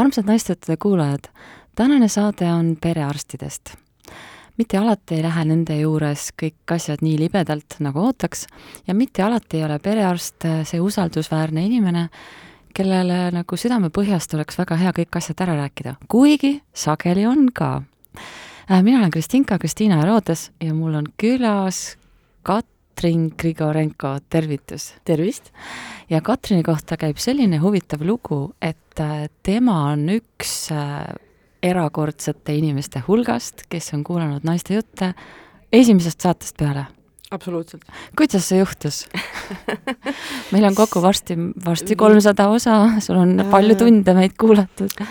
armsad naistejuttude kuulajad, tänane saade on perearstidest. mitte alati ei lähe nende juures kõik asjad nii libedalt, nagu ootaks, ja mitte alati ei ole perearst see usaldusväärne inimene, kellele nagu südamepõhjast oleks väga hea kõik asjad ära rääkida, kuigi sageli on ka. Äh, mina olen Kristinka, Kristiina Herodes ja mul on külas Katrin Grigorenko, tervitus! tervist! ja Katrini kohta käib selline huvitav lugu, et äh, tema on üks äh, erakordsete inimeste hulgast, kes on kuulanud naiste jutte esimesest saatest peale. absoluutselt. kuidas see juhtus meil on kokku varsti, varsti kolmsada osa, sul on palju äh. tunde meid kuulatud.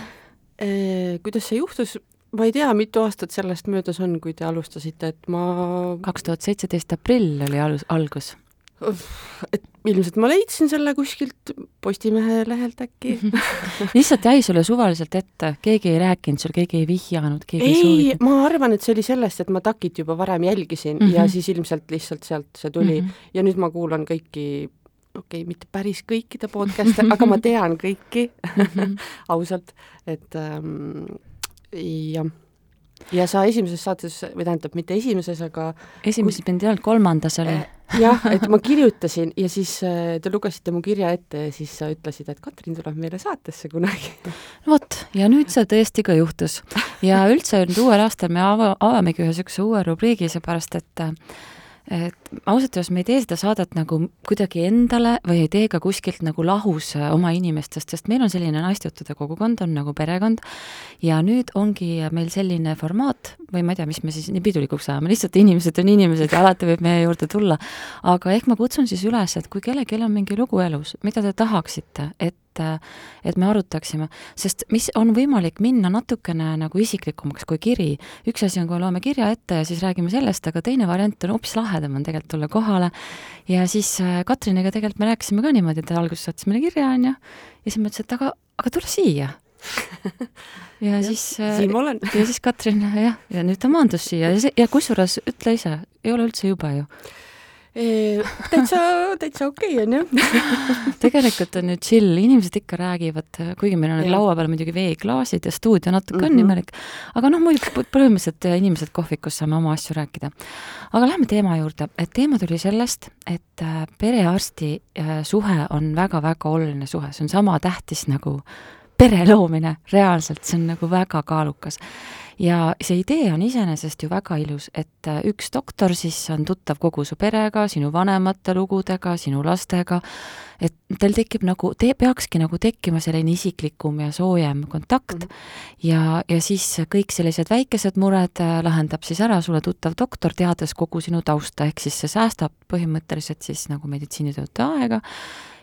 Kuidas see juhtus? Ma ei tea, mitu aastat sellest möödas on, kui te alustasite, et ma kaks tuhat seitseteist aprill oli alus, algus et ilmselt ma leidsin selle kuskilt Postimehe lehelt äkki lihtsalt jäi sulle suvaliselt ette, keegi ei rääkinud sul, keegi ei vihjanud, keegi ei, ei soovitanud? ma arvan, et see oli sellest, et ma TAK-it juba varem jälgisin mm -hmm. ja siis ilmselt lihtsalt sealt see tuli mm -hmm. ja nüüd ma kuulan kõiki okei okay,, mitte päris kõikide podcast'e, aga ma tean kõiki -hmm. ausalt, et ähm, jah ja sa esimeses saates, või tähendab, mitte esimeses, aga esimeses mind ei olnud, kolmandas oli. Eh, jah, et ma kirjutasin ja siis eh, te lugesite mu kirja ette ja siis sa ütlesid, et Katrin tuleb meile saatesse kunagi. vot, ja nüüd see tõesti ka juhtus. ja üldse nüüd uuel aastal me ava, avamegi ühe niisuguse uue rubriigi, seepärast et äh, et ausalt öeldes me ei tee seda saadet nagu kuidagi endale või ei tee ka kuskilt nagu lahus äh, oma inimestest, sest meil on selline naistejuttude kogukond, on nagu perekond, ja nüüd ongi meil selline formaat, või ma ei tea, mis me siis nii pidulikuks ajame, lihtsalt inimesed on inimesed ja alati võib meie juurde tulla. aga ehk ma kutsun siis üles, et kui kellelgi on mingi lugu elus, mida te tahaksite, et et, et me arutaksime, sest mis on võimalik minna natukene nagu isiklikumaks kui kiri. üks asi on, kui loeme kirja ette ja siis räägime sellest, aga teine variant on hoopis lahedam, on tegelikult tulla kohale. Ja siis äh, Katriniga tegelikult me rääkisime ka niimoodi, et alguses saatis meile kirja, on ju, ja siis ma ütlesin, et aga, aga tule siia. Ja, ja siis äh, siin ma olen. ja siis Katrin jah, ja nüüd ta maandus siia. Ja see, ja kusjuures ütle ise, ei ole üldse jube ju täitsa, täitsa okei okay, on ju tegelikult on ju chill, inimesed ikka räägivad, kuigi meil on nüüd laua peal muidugi veeklaasid ja stuudio natuke mm -hmm. on mhm. imelik, aga noh, muidugi põhimõtteliselt inimesed kohvikus saame oma asju rääkida. aga lähme teema juurde, et teema tuli sellest, et äh, perearsti äh, suhe on väga-väga oluline suhe, see on sama tähtis nagu pere loomine. Reaalselt, see on nagu väga kaalukas ja see idee on iseenesest ju väga ilus, et äh, üks doktor siis on tuttav kogu su perega, sinu vanemate lugudega, sinu lastega, et teil tekib nagu, te peakski nagu tekkima selline isiklikum ja soojem kontakt mm -hmm. ja, ja siis kõik sellised väikesed mured äh, lahendab siis ära sulle tuttav doktor, teades kogu sinu tausta, ehk siis see säästab põhimõtteliselt siis nagu meditsiinitöötaja aega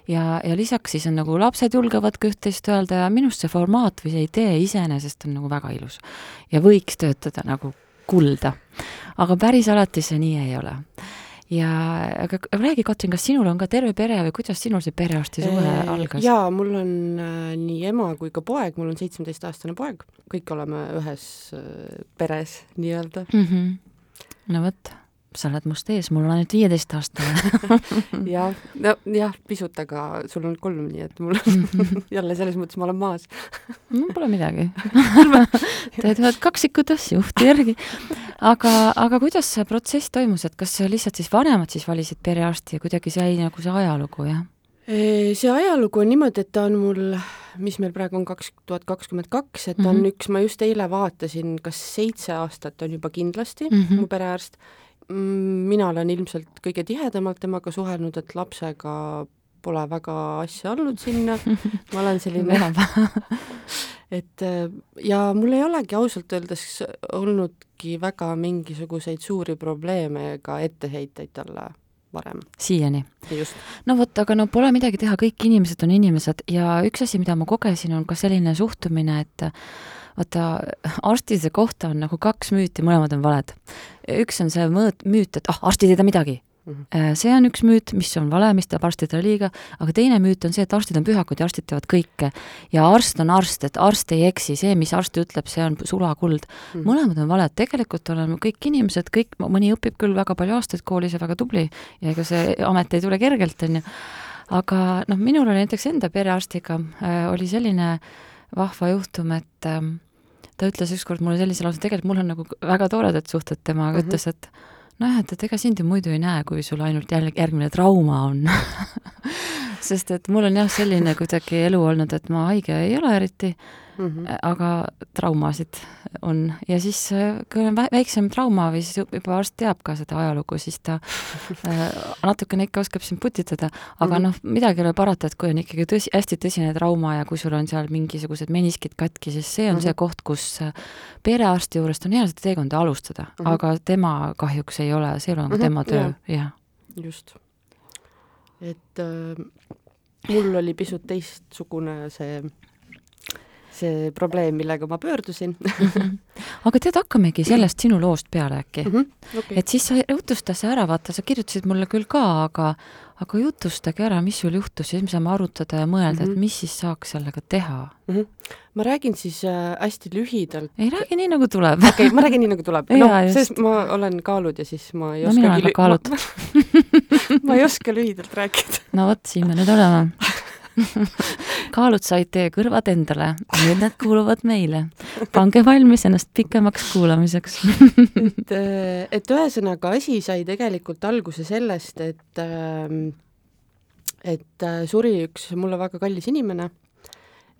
ja, ja lisaks siis on nagu lapsed julgevad ka üht-teist öelda ja minu arust see formaat või see idee iseenesest on nagu väga ilus. ja võiks töötada nagu kulda. aga päris alati see nii ei ole ja aga räägi, Katrin, kas sinul on ka terve pere või kuidas sinul see perearsti suhe algas? jaa, mul on äh, nii ema kui ka poeg, mul on seitsmeteistaastane poeg, kõik oleme ühes äh, peres nii-öelda mm. -hmm. no vot sa oled must ees, mul on ainult viieteistaastane jah, nojah, pisut, aga sul on kolm, nii et mul jälle selles mõttes ma olen maas no pole midagi teed ühed kaksikud asju juhti järgi. aga, aga kuidas see protsess toimus, et kas lihtsalt siis vanemad siis valisid perearsti ja kuidagi jäi nagu see ajalugu, jah? see ajalugu on niimoodi, et ta on mul, mis meil praegu on, kaks tuhat kakskümmend kaks, et ta on mm -hmm. üks, ma just eile vaatasin, kas seitse aastat on juba kindlasti mm -hmm. mu perearst mina olen ilmselt kõige tihedamalt temaga suhelnud, et lapsega pole väga asja olnud sinna, ma olen selline et ja mul ei olegi ausalt öeldes olnudki väga mingisuguseid suuri probleeme ega etteheiteid talle varem. siiani? just. no vot, aga no pole midagi teha, kõik inimesed on inimesed ja üks asi, mida ma kogesin, on ka selline suhtumine, et vaata, arstide kohta on nagu kaks müüti, mõlemad on valed. üks on see mõõt, müüt, et ah, arstid ei tea midagi mm. -hmm. see on üks müüt, mis on vale, mis teeb arstidele liiga, aga teine müüt on see, et arstid on pühakud ja arstid teavad kõike. ja arst on arst, et arst ei eksi, see, mis arst ütleb, see on surakuld mm. -hmm. mõlemad on valed, tegelikult oleme kõik inimesed, kõik, mõni õpib küll väga palju aastaid koolis ja väga tubli ja ega see amet ei tule kergelt, on ju, aga noh, minul oli näiteks enda perearstiga äh, oli selline äh, vahva juhtum, et ähm, ta ütles ükskord mulle sellise lause, tegelikult mul on nagu väga toredad suhted temaga mm, -hmm. ütles, et nojah, et, et ega sind ju muidu ei näe, kui sul ainult jälle järgmine trauma on sest et mul on jah, selline kuidagi elu olnud, et ma haige ei ole eriti mm, -hmm. aga traumasid on ja siis, kui on väiksem trauma või siis juba arst teab ka seda ajalugu, siis ta äh, natukene ikka oskab sind putitada, aga mm -hmm. noh, midagi ei ole parata, et kui on ikkagi tõsi, hästi tõsine trauma ja kui sul on seal mingisugused meniskid katki, siis see on mm -hmm. see koht, kus perearsti juurest on hea seda teekonda alustada mm, -hmm. aga tema kahjuks ei ole, see ei ole nagu mm -hmm. tema töö, jah. just. et äh, mul oli pisut teistsugune see see probleem, millega ma pöördusin. -hmm. aga tead, hakkamegi sellest sinu loost peale äkki mm. -hmm. Okay. et siis sa jutusta see ära, vaata, sa kirjutasid mulle küll ka, aga aga jutustage ära, mis sul juhtus, siis me saame arutada ja mõelda mm, -hmm. et mhm. mis siis saaks sellega teha mm. -hmm. ma räägin siis äh, hästi lühidalt. ei räägi nii, nagu tuleb. okei ma räägin nii, nagu tuleb. noh, sest ma olen kaalud ja siis ma ei no, oskagi lü-. kaalutud ma, ei oska lühidalt rääkida. no vot, siin me nüüd oleme kaalud said teie kõrvad endale, nüüd need kuuluvad meile. pange valmis ennast pikemaks kuulamiseks et, et ühesõnaga asi sai tegelikult alguse sellest, et ähm, et äh, suri üks mulle väga kallis inimene,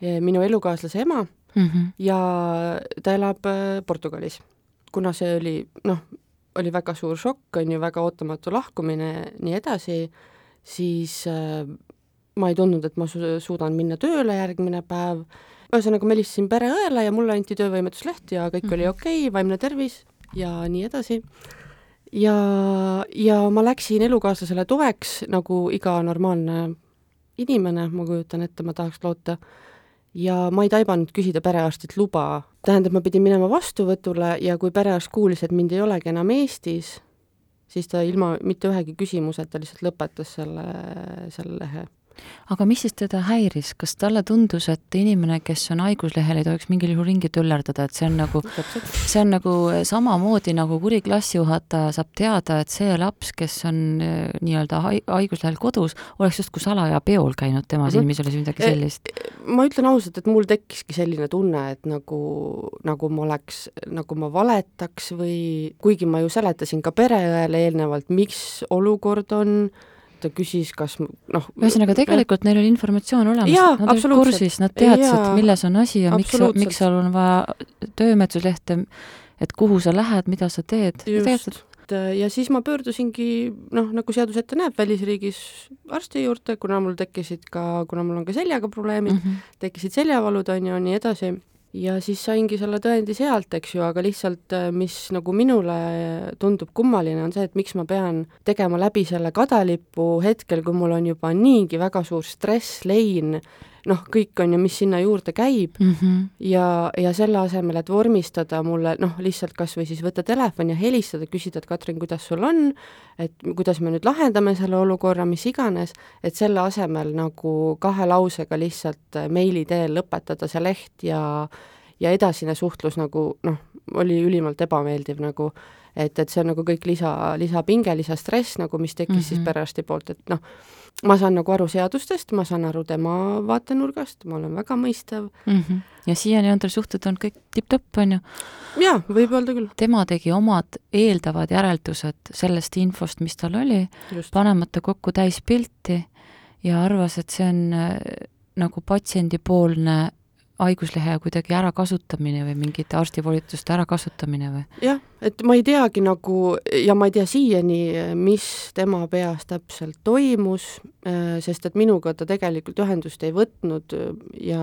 minu elukaaslase ema mm -hmm. ja ta elab äh, Portugalis. kuna see oli noh, oli väga suur šokk, on ju, väga ootamatu lahkumine, nii edasi, siis äh, ma ei tundnud, et ma su suudan minna tööle järgmine päev, ühesõnaga ma helistasin pereõele ja mulle anti töövõimetusleht ja kõik mm -hmm. oli mhm. okei okay,, vaimne tervis ja nii edasi. ja, ja ma läksin elukaaslasele toeks, nagu iga normaalne inimene, ma kujutan ette, ma tahaks loota, ja ma ei taibanud küsida perearstilt luba, tähendab, ma pidin minema vastuvõtule ja kui perearst kuulis, et mind ei olegi enam Eestis, siis ta ilma mitte ühegi küsimuseta lihtsalt lõpetas selle, selle lehe aga mis siis teda häiris, kas talle tundus, et inimene, kes on haiguslehel, ei tohiks mingil juhul ringi töllerdada, et see on nagu, see on nagu samamoodi nagu kuri klassijuhataja saab teada, et see laps, kes on eh, nii-öelda haiguslehel kodus, oleks justkui salaja peol käinud, tema silmis oli midagi sellist? ma ütlen ausalt, et mul tekkiski selline tunne, et nagu, nagu ma oleks, nagu ma valetaks või kuigi ma ju seletasin ka pereõele eelnevalt, miks olukord on ta küsis, kas noh ühesõnaga, tegelikult neil oli informatsioon olemas, nad olid kursis, nad teadsid, milles on asi ja miks, miks seal on vaja töömeelsuslehte, et kuhu sa lähed, mida sa teed. just, ja siis ma pöördusingi noh, nagu seadus ette näeb, välisriigis arsti juurde, kuna mul tekkisid ka, kuna mul on ka seljaga probleemid mm, -hmm. tekkisid seljavalud, on ju, nii edasi ja siis saingi selle tõendi sealt, eks ju, aga lihtsalt äh, mis nagu minule tundub kummaline, on see, et miks ma pean tegema läbi selle kadalipu hetkel, kui mul on juba niigi väga suur stress, lein, noh, kõik on ju, mis sinna juurde käib mm -hmm. ja, ja selle asemel, et vormistada mulle noh, lihtsalt kas või siis võtta telefon ja helistada, küsida, et Katrin, kuidas sul on, et kuidas me nüüd lahendame selle olukorra, mis iganes, et selle asemel nagu kahe lausega lihtsalt meili teel lõpetada see leht ja ja edasine suhtlus nagu noh, oli ülimalt ebameeldiv nagu, et, et see on nagu kõik lisa, lisapinge, lisastress nagu, mis tekkis mm -hmm. siis mhm. perearsti poolt, et noh, ma saan nagu aru seadustest, ma saan aru tema vaatenurgast, ma olen väga mõistev mm. -hmm. ja siiani on tal suhted olnud kõik tipp-topp, on ju? jaa, võib öelda küll. tema tegi omad eeldavad järeldused sellest infost, mis tal oli, panemata kokku täispilti ja arvas, et see on äh, nagu patsiendipoolne haiguslehe kuidagi ärakasutamine või mingite arstivolituste ärakasutamine või? jah, et ma ei teagi nagu ja ma ei tea siiani, mis tema peas täpselt toimus, äh, sest et minuga ta tegelikult ühendust ei võtnud ja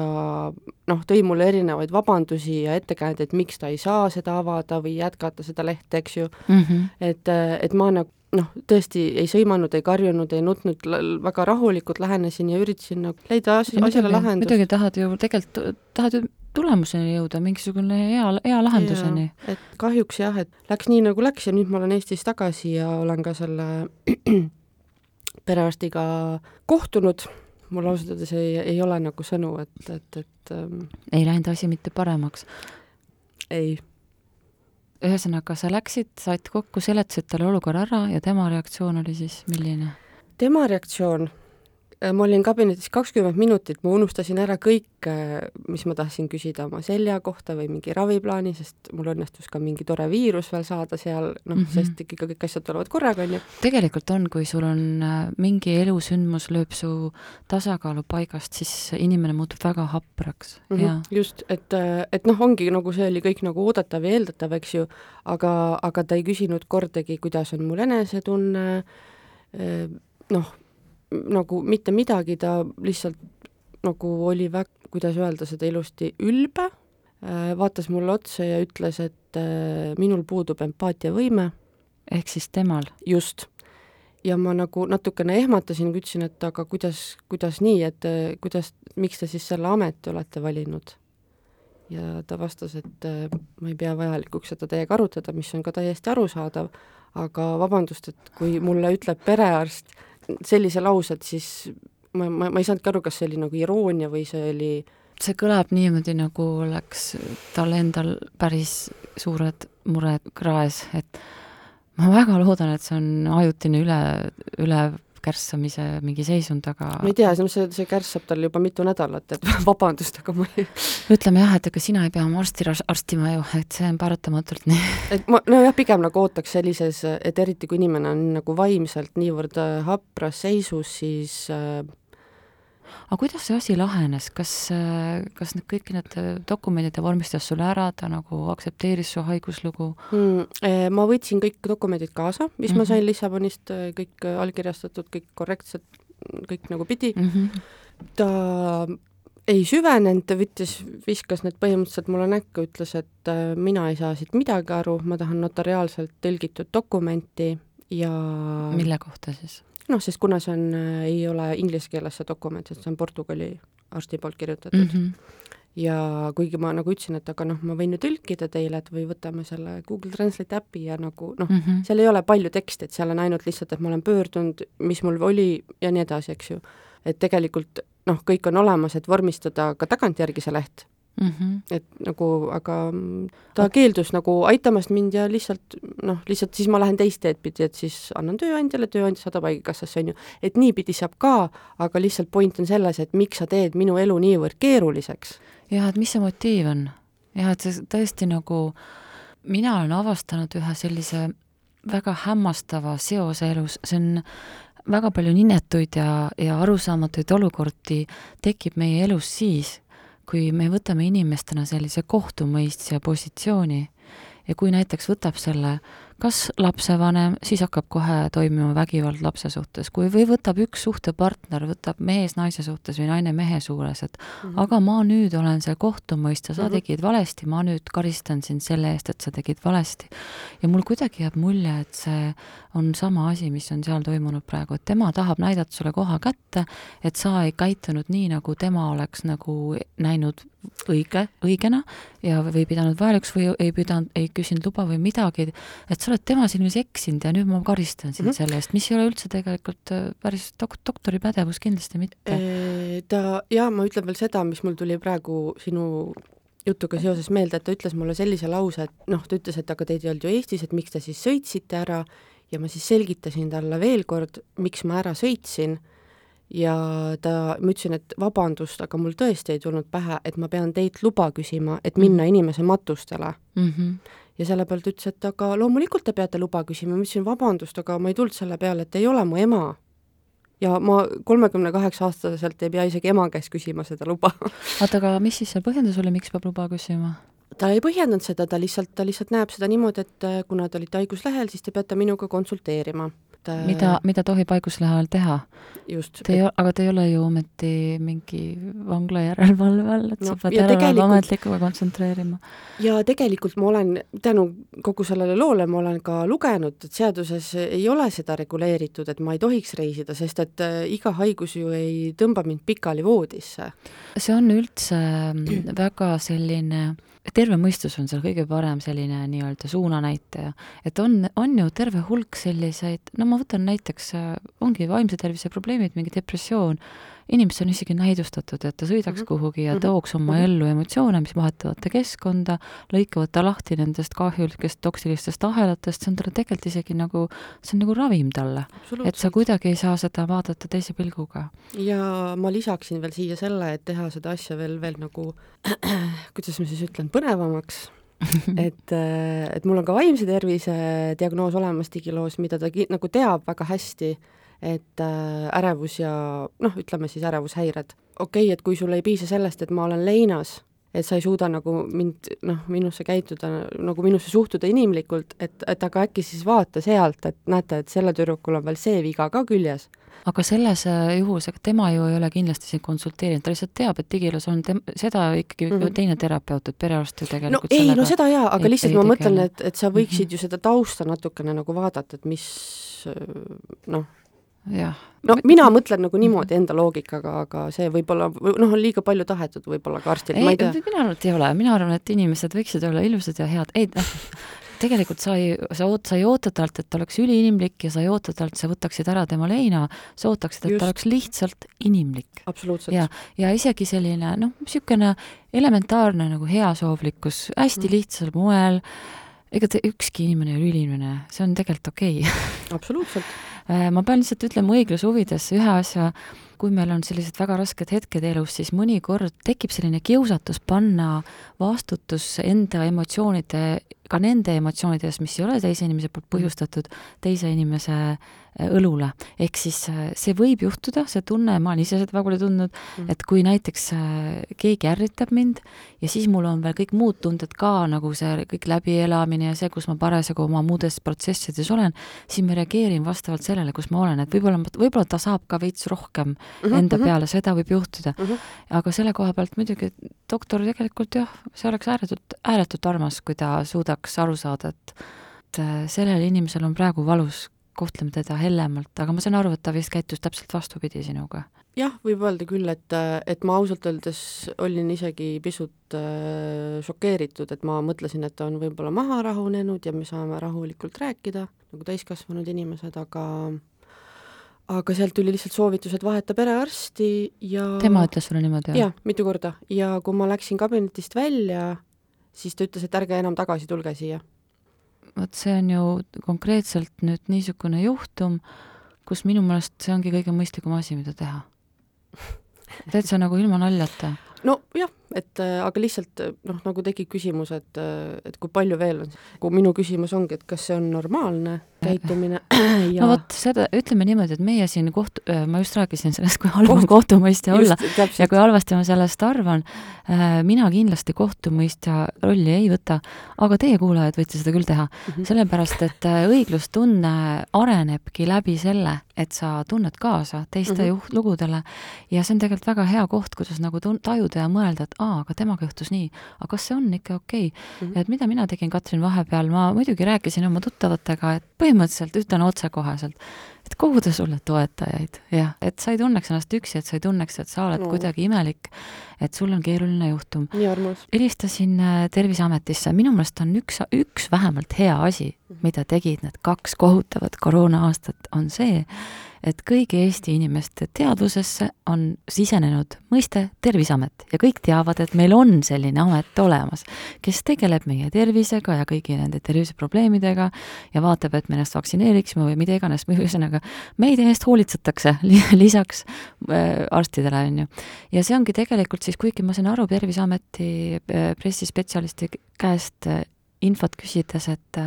noh, tõi mulle erinevaid vabandusi ja ettekäändeid, miks ta ei saa seda avada või jätkata seda lehte, eks ju mm. -hmm. et, et ma nagu noh, tõesti ei sõimanud, ei karjunud, ei nutnud, väga rahulikult lähenesin ja üritasin nagu leida as no, asjale lahendust. muidugi tahad ju tegelikult, tahad ju tulemuseni jõuda, mingisugune hea, hea lahenduseni. et kahjuks jah, et läks nii, nagu läks ja nüüd ma olen Eestis tagasi ja olen ka selle perearstiga kohtunud, mul ausalt öeldes ei, ei ole nagu sõnu, et, et, et ähm, ei läinud asi mitte paremaks? ei ühesõnaga, sa läksid, said kokku, seletasid talle olukorra ära ja tema reaktsioon oli siis milline? tema reaktsioon ma olin kabinetis kakskümmend minutit, ma unustasin ära kõik, äh, mis ma tahtsin küsida oma selja kohta või mingi raviplaani, sest mul õnnestus ka mingi tore viirus veel saada seal, noh mm -hmm., sest ikka kõik asjad tulevad korraga, on ju. tegelikult on, kui sul on äh, mingi elusündmus lööb su tasakaalu paigast, siis inimene muutub väga hapraks mm. -hmm. Ja. just, et, et noh, ongi nagu see oli kõik nagu oodatav ja eeldatav, eks ju, aga, aga ta ei küsinud kordagi, kuidas on mul enesetunne, noh nagu mitte midagi, ta lihtsalt nagu oli väga, kuidas öelda seda ilusti, ülbe, äh, vaatas mulle otsa ja ütles, et äh, minul puudub empaatiavõime. ehk siis temal? just. ja ma nagu natukene ehmatasin, ütlesin, et aga kuidas, kuidas nii, et äh, kuidas, miks te siis selle ameti olete valinud? ja ta vastas, et ma ei pea vajalikuks seda teiega arutada, mis on ka täiesti arusaadav, aga vabandust, et kui mulle ütleb perearst, sellise lause, et siis ma, ma, ma ei saanudki aru, kas see oli nagu iroonia või see oli see kõlab niimoodi, nagu oleks tal endal päris suured mured kraes, et ma väga loodan, et see on ajutine üle, üle kärssamise mingi seisund, aga ma ei tea, see, see kärssab tal juba mitu nädalat, et vabandust, aga ma ei ütleme jah, et ega sina ei pea oma arsti arstima ju, et see on paratamatult nii. et ma, nojah, pigem nagu ootaks sellises, et eriti kui inimene on nagu vaimselt niivõrd äh, hapras seisus, siis äh, aga kuidas see asi lahenes, kas, kas need kõik need dokumendid ta vormistas sulle ära, ta nagu aktsepteeris su haiguslugu mm,? Ma võtsin kõik dokumendid kaasa, mis mm -hmm. ma mhm. sain Lissabonist, eh, kõik allkirjastatud, kõik korrektsed, kõik nagu pidi mm. -hmm. ta ei süvenenud, ta võttis, viskas need põhimõtteliselt mulle näkku, ütles, et äh, mina ei saa siit midagi aru, ma tahan notariaalselt tõlgitud dokumenti ja mille kohta siis? Noh, sest kuna see on, äh, ei ole inglise keeles see dokument, et see on portugali arsti poolt kirjutatud mm. -hmm. ja kuigi ma nagu ütlesin, et aga noh, ma võin ju tõlkida teile, et või võtame selle Google Translate äpi ja nagu noh mm -hmm., seal ei ole palju teksti, et seal on ainult lihtsalt, et ma olen pöördunud, mis mul oli ja nii edasi, eks ju. et tegelikult noh, kõik on olemas, et vormistada ka tagantjärgi see leht mm. -hmm. et nagu, aga ta keeldus nagu aitamast mind ja lihtsalt noh, lihtsalt siis ma lähen teist teed pidi, et siis annan tööandjale, tööandja saadab Haigekassasse, on ju. et niipidi saab ka, aga lihtsalt point on selles, et miks sa teed minu elu niivõrd keeruliseks. jah, et mis see motiiv on? jah, et see tõesti nagu, mina olen avastanud ühe sellise väga hämmastava seose elus, see on väga palju ninetuid ja, ja arusaamatuid olukordi tekib meie elus siis, kui me võtame inimestena sellise kohtumõistja positsiooni ja kui näiteks võtab selle kas lapsevanem, siis hakkab kohe toimima vägivald lapse suhtes, kui, või võtab üks suhtepartner, võtab mees naise suhtes või naine mehe suures, et mm -hmm. aga ma nüüd olen see kohtumõistja, sa mm -hmm. tegid valesti, ma nüüd karistan sind selle eest, et sa tegid valesti. ja mul kuidagi jääb mulje, et see on sama asi, mis on seal toimunud praegu, et tema tahab näidata sulle koha kätte, et sa ei käitunud nii, nagu tema oleks nagu näinud õige, õigena ja, või pidanud vajalikuks või ei pidanud, ei küsinud luba või midagi, et sa oled tema silmis eksinud ja nüüd ma karistan sind mm -hmm. selle eest, mis ei ole üldse tegelikult äh, päris dok-, doktori pädevus, kindlasti mitte. Ta, jaa, ma ütlen veel seda, mis mul tuli praegu sinu jutuga seoses meelde, et ta ütles mulle sellise lause, et noh, ta ütles, et aga teid ei olnud ju Eestis, et miks te siis sõitsite ära ja ma siis selgitasin talle veel kord, miks ma ära sõitsin ja ta, ma ütlesin, et vabandust, aga mul tõesti ei tulnud pähe, et ma pean teilt luba küsima, et minna mhm. inimese matustele mm. -hmm ja selle pealt ütles, et aga loomulikult te peate luba küsima, ma ütlesin vabandust, aga ma ei tulnud selle peale, et ei ole mu ema. ja ma kolmekümne kaheksa aastaselt ei pea isegi ema käest küsima seda luba. oota, aga mis siis see põhjendus oli, miks peab luba küsima? ta ei põhjendanud seda, ta lihtsalt, ta lihtsalt näeb seda niimoodi, et kuna te olite haiguslehel, siis te peate minuga konsulteerima et äh, mida, mida tohib haiguslehe ajal teha? just. Te ei, aga te ei ole ju ometi mingi vangla järelevalve all, et no, sa pead järelevalve ametlikuga kontsentreerima. ja tegelikult ma olen, tänu kogu sellele loole ma olen ka lugenud, et seaduses ei ole seda reguleeritud, et ma ei tohiks reisida, sest et äh, iga haigus ju ei tõmba mind pikali voodisse. see on üldse mm, väga selline terve mõistus on seal kõige parem selline nii-öelda suunanäitaja. et on, on ju terve hulk selliseid, no ma võtan näiteks, äh, ongi vaimse tervise probleemid, mingi depressioon, inimesed on isegi näidustatud, et ta sõidaks mm -hmm. kuhugi ja mhm. tooks oma mm -hmm. ellu emotsioone, mis vahetavad ta keskkonda, lõikavad ta lahti nendest kahjulikest toksilistest ahelatest, see on talle tegelikult isegi nagu, see on nagu ravim talle. et sa kuidagi ei saa seda vaadata teise pilguga. ja ma lisaksin veel siia selle, et teha seda asja veel, veel nagu kuidas ma siis ütlen, põnevamaks et, et mul on ka vaimse tervise diagnoos olemas digiloos, mida ta nagu teab väga hästi et äh, ärevus ja noh, ütleme siis ärevushäired. okei okay,, et kui sul ei piisa sellest, et ma olen leinas, et sa ei suuda nagu mind, noh, minusse käituda, nagu minusse suhtuda inimlikult, et, et aga äkki siis vaata sealt, et näete, et sellel tüdrukul on veel see viga ka küljes. aga selles äh, juhus, ega tema ju ei ole kindlasti sind konsulteerinud, ta lihtsalt teab, et digilas on tem-, seda ikkagi mm -hmm. teine terapeut, et perearst ju tegelikult no ei, no seda jaa, aga ei, lihtsalt ei ma tegele. mõtlen, et, et sa võiksid mm -hmm. ju seda tausta natukene nagu vaadata, et mis noh, jah. no mina mõtlen nagu niimoodi enda loogikaga, aga see võib-olla, noh, on liiga palju tahetud võib-olla ka arstilt, ma ei tea. mina arvan, et ei ole, mina arvan, et inimesed võiksid olla ilusad ja head, ei noh, tegelikult sa ei, sa oot-, sa ei oota talt, et ta oleks üliinimlik ja sa ei oota talt, sa võtaksid ära tema leina, sa ootaksid, et Just. ta oleks lihtsalt inimlik. ja, ja isegi selline noh, niisugune elementaarne nagu heasoovlikkus hästi mm. lihtsal moel, ega te, ükski inimene ei ole üliinimene, see on tegelikult okei okay. absoluutselt ma pean lihtsalt ütlema õigluse huvides ühe asja, kui meil on sellised väga rasked hetked elus, siis mõnikord tekib selline kiusatus panna vastutus enda emotsioonide, ka nende emotsioonide eest, mis ei ole teise inimese poolt põhjustatud, teise inimese Äh, õlule. ehk siis äh, see võib juhtuda, see tunne, ma olen ise seda väga palju tundnud mm., et kui näiteks äh, keegi ärritab mind ja siis mul on veel kõik muud tunded ka, nagu see kõik läbielamine ja see, kus ma parasjagu oma muudes protsessides olen, siis ma reageerin vastavalt sellele, kus ma olen, et võib-olla, võib-olla ta saab ka veits rohkem mm -hmm, enda mm -hmm. peale, seda võib juhtuda mm. -hmm. aga selle koha pealt muidugi doktor tegelikult jah, see oleks ääretult, ääretult armas, kui ta suudaks aru saada, et et sellel inimesel on praegu valus kohtleme teda hellemalt, aga ma saan aru, et ta vist käitus täpselt vastupidi sinuga. jah, võib öelda küll, et, et ma ausalt öeldes olin isegi pisut äh, šokeeritud, et ma mõtlesin, et ta on võib-olla maha rahunenud ja me saame rahulikult rääkida, nagu täiskasvanud inimesed, aga aga sealt tuli lihtsalt soovitus, et vaheta perearsti ja tema ütles sulle niimoodi, jah? mitu korda. ja kui ma läksin kabinetist välja, siis ta ütles, et ärge enam tagasi tulge siia vot see on ju konkreetselt nüüd niisugune juhtum, kus minu meelest see ongi kõige mõistlikum asi, mida teha. täitsa nagu ilma naljata. nojah, et äh, aga lihtsalt noh, nagu tekib küsimus, et, äh, et kui palju veel on, kui minu küsimus ongi, et kas see on normaalne käitumine ja no vot, seda, ütleme niimoodi, et meie siin koht-, äh, ma just rääkisin sellest, kui halb on kohtumõistja olla just, ja kui halvasti ma sellest arvan, mina kindlasti kohtumõistja rolli ei võta, aga teie kuulajad võite seda küll teha mm, -hmm. sellepärast et õiglustunne arenebki läbi selle, et sa tunned kaasa teiste mm -hmm. juht-, lugudele ja see on tegelikult väga hea koht, kuidas nagu tun-, tajuda ja mõelda, et aa, aga temaga juhtus nii, aga kas see on ikka okei okay? mm? -hmm. et mida mina tegin, Katrin, vahepeal, ma muidugi rääkisin oma tuttavatega, et põhimõtteliselt ütlen otsekoheselt, et koguda sulle toetajaid, jah, et sa ei tunneks ennast üksi, et sa ei tunneks, et sa oled no. kuidagi imelik, et sul on keeruline juhtum. helistasin äh, Terviseametisse, minu meelest on üks, üks vähemalt hea asi, mhm. mida tegid need kaks kohutavat koroona-aastat, on see, et kõigi Eesti inimeste teadvusesse on sisenenud mõiste Terviseamet ja kõik teavad, et meil on selline amet olemas, kes tegeleb meie tervisega ja kõigi nende terviseprobleemidega ja vaatab, et me ennast vaktsineeriksime või mida iganes, ühesõnaga meid eest hoolitsetakse lisaks äh, arstidele, on ju. ja see ongi tegelikult siis, kuigi ma sain aru Terviseameti äh, pressispetsialisti käest infot küsides, et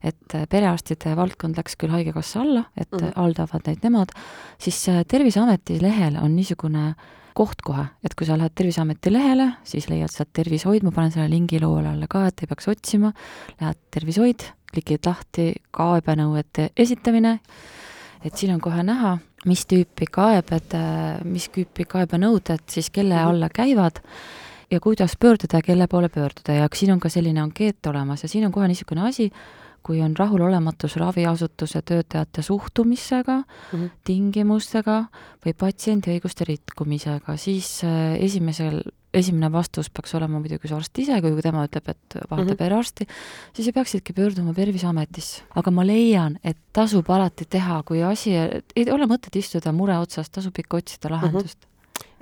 et perearstide valdkond läks küll Haigekassa alla, et mm haldavad neid nemad, siis äh, Terviseameti lehel on niisugune koht kohe, et kui sa lähed Terviseameti lehele, siis leiad sealt tervishoid, ma panen selle lingi loole alla ka, et ei peaks otsima, lähed tervishoid, klikid lahti kaebenõuete esitamine, et siin on kohe näha, mis tüüpi kaebed, äh, mis tüüpi kaebenõuded siis kelle mhm. alla käivad ja kuidas pöörduda ja kelle poole pöörduda ja siin on ka selline ankeet olemas ja siin on kohe niisugune asi, kui on rahulolematus raviasutuse töötajate suhtumisega mm, -hmm. tingimustega või patsiendi õiguste rikkumisega, siis äh, esimesel esimene vastus peaks olema muidugi su arst ise, kui tema ütleb, et vaata mm -hmm. perearsti, siis sa peaksidki pöörduma Terviseametisse. aga ma leian, et tasub alati teha, kui asi, ei ole mõtet istuda mure otsas, tasub ikka otsida mhm. lahendust mm. -hmm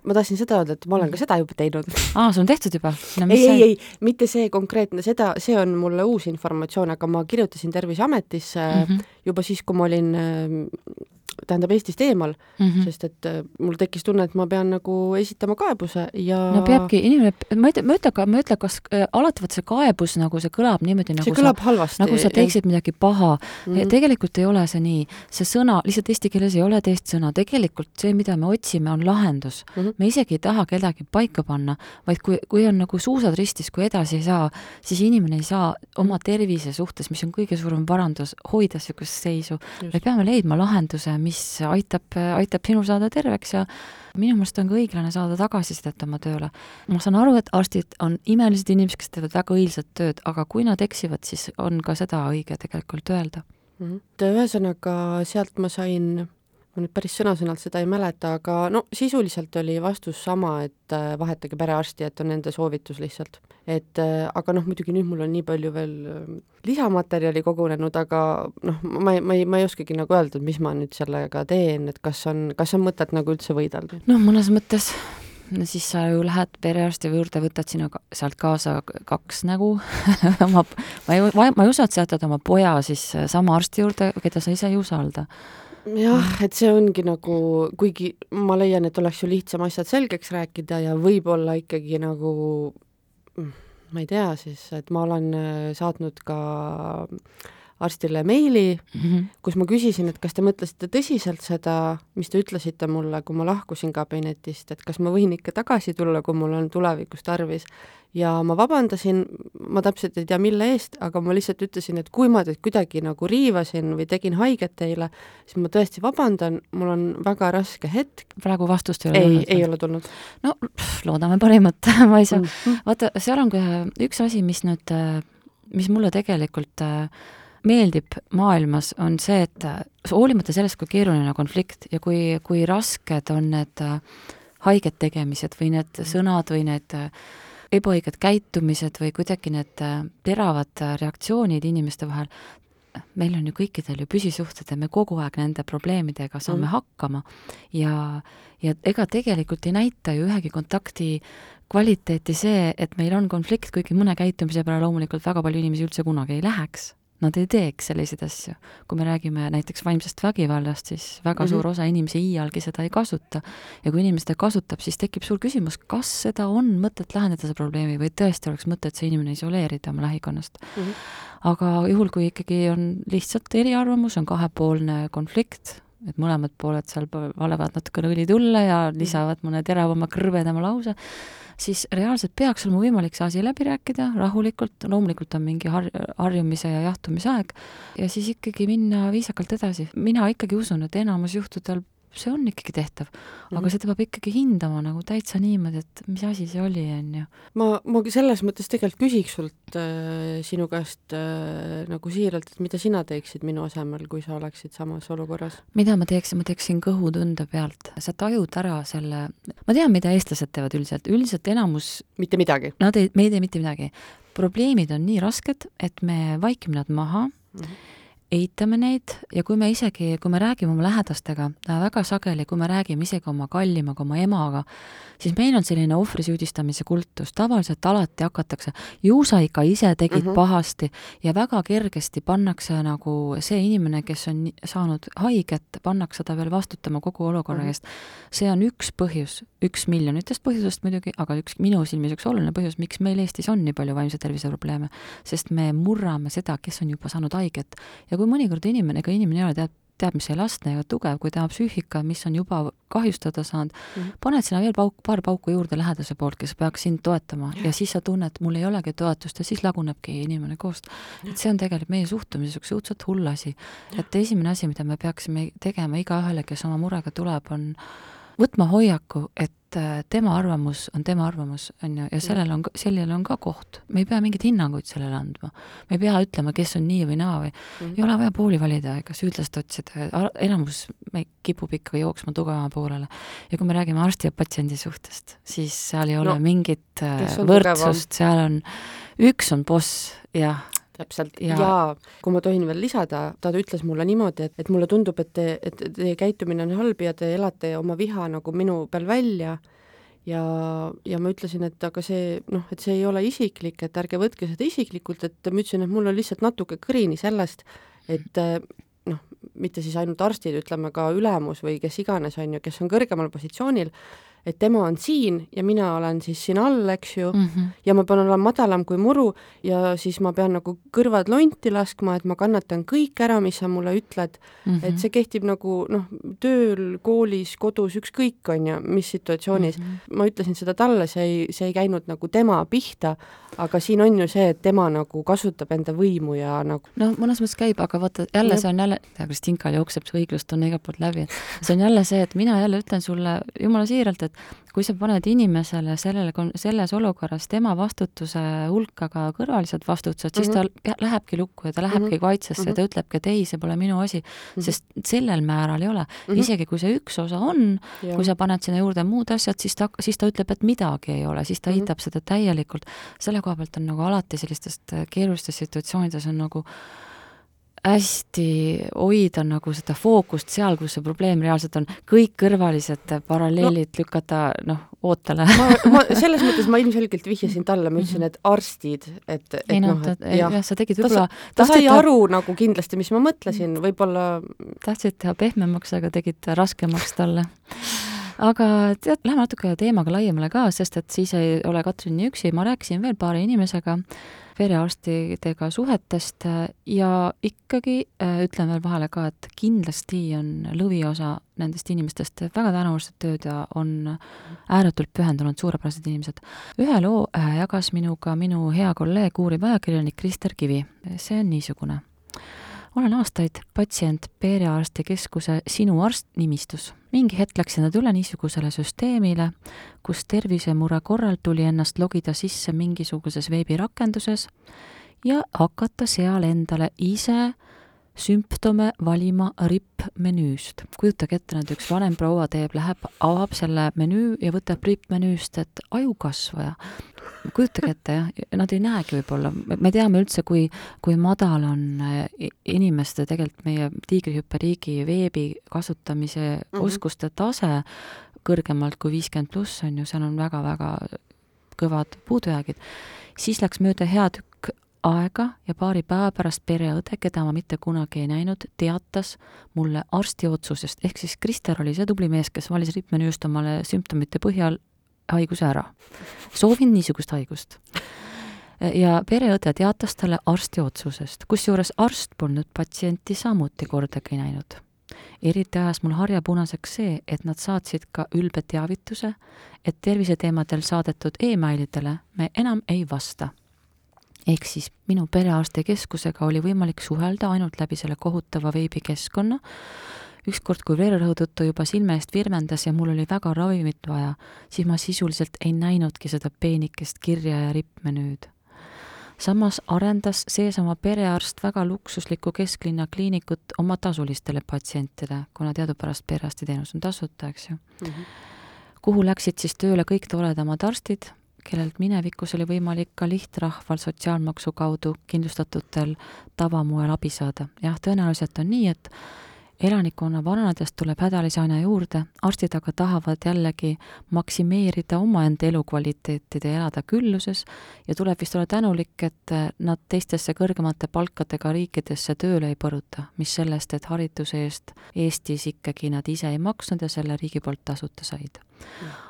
ma tahtsin seda öelda, et ma olen ka seda juba teinud. aa, sul on tehtud juba no,? ei, ei, ei, mitte see konkreetne, seda, see on mulle uus informatsioon, aga ma kirjutasin Terviseametisse mm -hmm. juba siis, kui ma olin tähendab Eestist eemal mm, -hmm. sest et äh, mul tekkis tunne, et ma pean nagu esitama kaebuse ja no peabki, inimene, ma tea, ma ei ütle ka, ma ei ütle, kas äh, alati vot see kaebus nagu see kõlab niimoodi, nagu see kõlab sa, halvasti. nagu sa teeksid ja. midagi paha mm. -hmm. tegelikult ei ole see nii. see sõna, lihtsalt eesti keeles ei ole teist sõna, tegelikult see, mida me otsime, on lahendus mm. -hmm. me isegi ei taha kedagi paika panna, vaid kui, kui on nagu suusad ristis, kui edasi ei saa, siis inimene ei saa oma tervise suhtes, mis on kõige suurem varandus, hoida niisugust seisu. me peame leidma lahenduse, mis aitab, aitab sinul saada terveks ja minu meelest on ka õiglane saada tagasisidet oma tööle. ma saan aru, et arstid on imelised inimesed, kes teevad väga õilsat tööd, aga kui nad eksivad, siis on ka seda õige tegelikult öelda mm. -hmm. ühesõnaga, sealt ma sain ma nüüd päris sõna-sõnalt seda ei mäleta, aga no sisuliselt oli vastus sama, et äh, vahetage perearsti, et on nende soovitus lihtsalt et äh, aga noh, muidugi nüüd mul on nii palju veel äh, lisamaterjali kogunenud, aga noh, ma ei, ma ei, ma ei oskagi nagu öelda, et mis ma nüüd sellega teen, et kas on, kas on mõtet nagu üldse võidelda? noh, mõnes mõttes no siis sa ju lähed perearsti juurde, võtad sinna sealt kaasa kaks nägu oma, ma ei, ma ei usu, et sa jätad oma poja siis sama arsti juurde, keda sa ise ei usalda jah, et see ongi nagu, kuigi ma leian, et oleks ju lihtsam asjad selgeks rääkida ja võib-olla ikkagi nagu ma ei tea siis, et ma olen äh, saatnud ka arstile meili mm, -hmm. kus ma küsisin, et kas te mõtlesite tõsiselt seda, mis te ütlesite mulle, kui ma lahkusin kabinetist, et kas ma võin ikka tagasi tulla, kui mul on tulevikus tarvis ja ma vabandasin, ma täpselt ei tea, mille eest, aga ma lihtsalt ütlesin, et kui ma teid kuidagi nagu riivasin või tegin haiget teile, siis ma tõesti vabandan, mul on väga raske hetk. praegu vastust ei ole ei, tulnud? ei ole tulnud. no loodame parimat ma ei saa mm, -hmm. vaata, seal on ka üks asi, mis nüüd, mis mulle tegelikult meeldib maailmas, on see, et hoolimata sellest, kui keeruline konflikt ja kui, kui rasked on need haiget tegemised või need sõnad või need äh, ebaõiged käitumised või kuidagi need äh, teravad äh, reaktsioonid inimeste vahel, meil on ju kõikidel ju püsisuhted ja me kogu aeg nende probleemidega saame mm. hakkama ja, ja ega tegelikult ei näita ju ühegi kontakti kvaliteeti see, et meil on konflikt, kuigi mõne käitumise peale loomulikult väga palju inimesi üldse kunagi ei läheks nad ei teeks selliseid asju. kui me räägime näiteks vaimsest vägivallast, siis väga mm -hmm. suur osa inimesi iialgi seda ei kasuta. ja kui inimene seda kasutab, siis tekib suur küsimus, kas seda on mõtet lahendada, seda probleemi, või tõesti oleks mõtet see inimene isoleerida oma lähikonnast mm. -hmm. aga juhul, kui ikkagi on lihtsalt eriarvamus, on kahepoolne konflikt, et mõlemad pooled seal valevad natukene õli tulle ja mhm. lisavad mõne teravama, kõrvedama lause, siis reaalselt peaks olema võimalik see asi läbi rääkida rahulikult, loomulikult on mingi har-, harjumise ja jahtumise aeg, ja siis ikkagi minna viisakalt edasi. mina ikkagi usun, et enamus juhtudel see on ikkagi tehtav, aga mm -hmm. seda peab ikkagi hindama nagu täitsa niimoodi, et mis asi see oli, on ju. ma, ma selles mõttes tegelikult küsiks sult äh, sinu käest äh, nagu siiralt, et mida sina teeksid minu asemel, kui sa oleksid samas olukorras? mida ma teeksin, ma teeksin kõhutunde pealt, sa tajud ära selle, ma tean, mida eestlased teevad üldiselt, üldiselt enamus mitte midagi? Nad ei, me ei tee mitte midagi. probleemid on nii rasked, et me vaikime nad maha mm, -hmm eitame neid ja kui me isegi, kui me räägime oma lähedastega, väga sageli, kui me räägime isegi oma kallimaga, oma emaga, siis meil on selline ohvri süüdistamise kultus, tavaliselt alati hakatakse, ju sa ikka ise tegid mm -hmm. pahasti ja väga kergesti pannakse nagu see inimene, kes on saanud haiget, pannakse ta veel vastutama kogu olukorra mhm. eest mm. -hmm. see on üks põhjus, üks miljonitest põhjusest muidugi, aga üks minu silmis üks oluline põhjus, miks meil Eestis on nii palju vaimse tervise probleeme. sest me murrame seda, kes on juba saanud haiget ja kui mõnikord inimene, ega inimene ei ole teab, teab, mis elastne ja tugev, kui tema psüühika, mis on juba kahjustada saanud mm, -hmm. paned sinna veel pauk, paar pauku juurde lähedase poolt, kes peaks sind toetama ja. ja siis sa tunned, mul ei olegi toetust ja siis lagunebki inimene koost. et see on tegelikult meie suhtumises üks õudselt hull asi. et esimene asi, mida me peaksime tegema igaühele, kes oma murega tuleb, on võtma hoiaku, et äh, tema arvamus on tema arvamus, on ju, ja sellel on, sellel on ka koht. me ei pea mingeid hinnanguid sellele andma. me ei pea ütlema, kes on nii või naa või mm -hmm. ei ole vaja pooli valida ega süüdlast otsida, enamus me kipub ikka jooksma tugevama poolele. ja kui me räägime arsti ja patsiendi suhtest, siis seal ei ole no, mingit äh, võrdsust, seal on, üks on boss, jah täpselt ja... ja kui ma tohin veel lisada, ta ütles mulle niimoodi, et, et mulle tundub, et te, et teie käitumine on halb ja te elate oma viha nagu minu peal välja. Ja, ja ma ütlesin, et aga see noh, et see ei ole isiklik, et ärge võtke seda isiklikult, et ma ütlesin, et mul on lihtsalt natuke kõrini sellest, et noh, mitte siis ainult arstid, ütleme ka ülemus või kes iganes, on ju, kes on kõrgemal positsioonil, et tema on siin ja mina olen siis siin all, eks ju mm, -hmm. ja ma pean olema madalam kui muru ja siis ma pean nagu kõrvad lonti laskma, et ma kannatan kõik ära, mis sa mulle ütled mm. -hmm. et see kehtib nagu noh, tööl, koolis, kodus, ükskõik, on ju, mis situatsioonis mm. -hmm. ma ütlesin seda talle, see ei, see ei käinud nagu tema pihta, aga siin on ju see, et tema nagu kasutab enda võimu ja nagu noh, mõnes mõttes käib, aga vaata, jälle ja. see on jälle, Kristinkal jookseb see õiglustunne igalt poolt läbi, et see on jälle see, et mina jälle ütlen sulle jumala siiralt, et kui sa paned inimesele sellele, selles olukorras tema vastutuse hulka ka kõrvalised vastutused, siis mm -hmm. ta lähebki lukku ja ta lähebki mm -hmm. kaitsesse mm -hmm. ja ta mhm. ütlebki, et ei, see pole minu asi mm, -hmm. sest sellel määral ei ole mm. -hmm. isegi kui see üks osa on, kui sa paned sinna juurde muud asjad, siis ta, siis ta ütleb, et midagi ei ole, siis ta mm -hmm. eitab seda täielikult. selle koha pealt on nagu alati sellistest keerulistes situatsioonides on nagu hästi hoida nagu seda fookust seal, kus see probleem reaalselt on, kõik kõrvalised paralleelid no, lükata noh, ootele ma, ma selles mõttes ma ilmselgelt vihjasin talle, ma ütlesin, et arstid, et, et ei noh, et jah, jah, sa tegid võib-olla ta, ta sai ta... aru nagu kindlasti, mis ma mõtlesin, võib-olla tahtsid teha pehmemaks, aga tegid raskemaks talle. Aga tead, läheme natuke teemaga laiemale ka, sest et siis ei ole Katrin nii üksi, ma rääkisin veel paari inimesega, perearstidega suhetest ja ikkagi äh, ütlen veel vahele ka, et kindlasti on lõviosa nendest inimestest väga tänuväärsed tööd ja on ääretult pühendunud, suurepärased inimesed. ühe loo äh, jagas minuga minu hea kolleeg, uuriv ajakirjanik Krister Kivi. see on niisugune olen aastaid patsient perearsti keskuse Sinu arst nimistus. Mingi hetk läksin nad üle niisugusele süsteemile, kus tervisemure korral tuli ennast logida sisse mingisuguses veebirakenduses ja hakata seal endale ise sümptome valima ripp-menüüst. kujutage ette, nüüd üks vanem proua teeb, läheb, avab selle menüü ja võtab ripp-menüüst, et ajukasvaja, kujutage ette, jah, nad ei näegi võib-olla, me teame üldse, kui, kui madal on eh, inimeste, tegelikult meie tiigrihüpperiigi veebi kasutamise mm -hmm. oskuste tase kõrgemalt kui viiskümmend pluss, on ju, seal on väga-väga kõvad puudujäägid, siis läks mööda hea tükk aega ja paari päeva pärast pereõde, keda ma mitte kunagi ei näinud, teatas mulle arsti otsusest, ehk siis Krister oli see tubli mees, kes valis rippmenüüst omale sümptomite põhjal haiguse ära. soovin niisugust haigust. ja pereõde teatas talle arsti otsusest, kusjuures arst polnud patsienti samuti kordagi näinud. eriti ajas mul harja punaseks see, et nad saatsid ka ülbe teavituse, et terviseteemadel saadetud emailidele me enam ei vasta ehk siis minu perearstikeskusega oli võimalik suhelda ainult läbi selle kohutava veebikeskkonna, ükskord, kui vererõhu tõttu juba silme eest virvendas ja mul oli väga ravimit vaja, siis ma sisuliselt ei näinudki seda peenikest kirja ja rippmenüüd. samas arendas seesama perearst väga luksuslikku kesklinna kliinikut oma tasulistele patsientidele, kuna teadupärast perearstiteenus on tasuta, eks ju mm. -hmm. kuhu läksid siis tööle kõik toredamad arstid, kellelt minevikus oli võimalik ka lihtrahval sotsiaalmaksu kaudu kindlustatutel tavamoel abi saada. jah, tõenäoliselt on nii, et elanikkonna vananedes tuleb hädalisi aina juurde, arstid aga tahavad jällegi maksimeerida omaenda elukvaliteetide ja elada külluses ja tuleb vist olla tänulik, et nad teistesse kõrgemate palkadega riikidesse tööle ei põruta, mis sellest, et hariduse eest Eestis ikkagi nad ise ei maksnud ja selle riigi poolt tasuta said.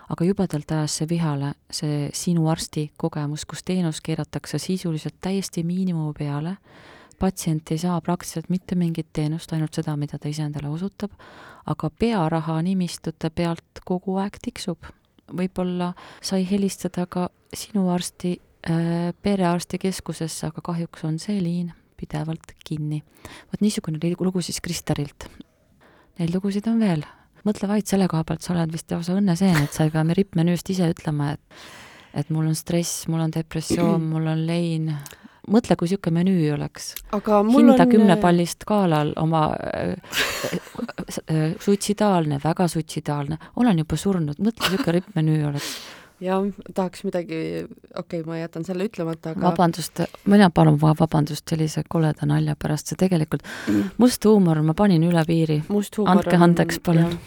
aga jubedalt ajas see vihale, see sinu arsti kogemus, kus teenus keeratakse sisuliselt täiesti miinimumi peale patsient ei saa praktiliselt mitte mingit teenust, ainult seda, mida ta ise endale osutab, aga pearaha nimistute pealt kogu aeg tiksub. võib-olla sai helistada ka sinu arsti äh, perearstikeskusesse, aga kahjuks on see liin pidevalt kinni. vot niisugune lugu siis Kristarilt. Neid lugusid on veel mõtle vaid selle koha pealt, sa oled vist lausa õnneseen, et sa ei pea rippmenüüst ise ütlema, et et mul on stress, mul on depressioon, mul on lein, mõtle, kui niisugune menüü oleks. hinda on... kümnepallist skaalal oma äh, äh, suitsidaalne, väga suitsidaalne, olen juba surnud, mõtle, niisugune rippmenüü oleks jah, tahaks midagi, okei okay,, ma jätan selle ütlemata, aga vabandust, mina palun vabandust sellise koleda nalja pärast, see tegelikult, must huumor, ma panin üle piiri. andke andeks, palun.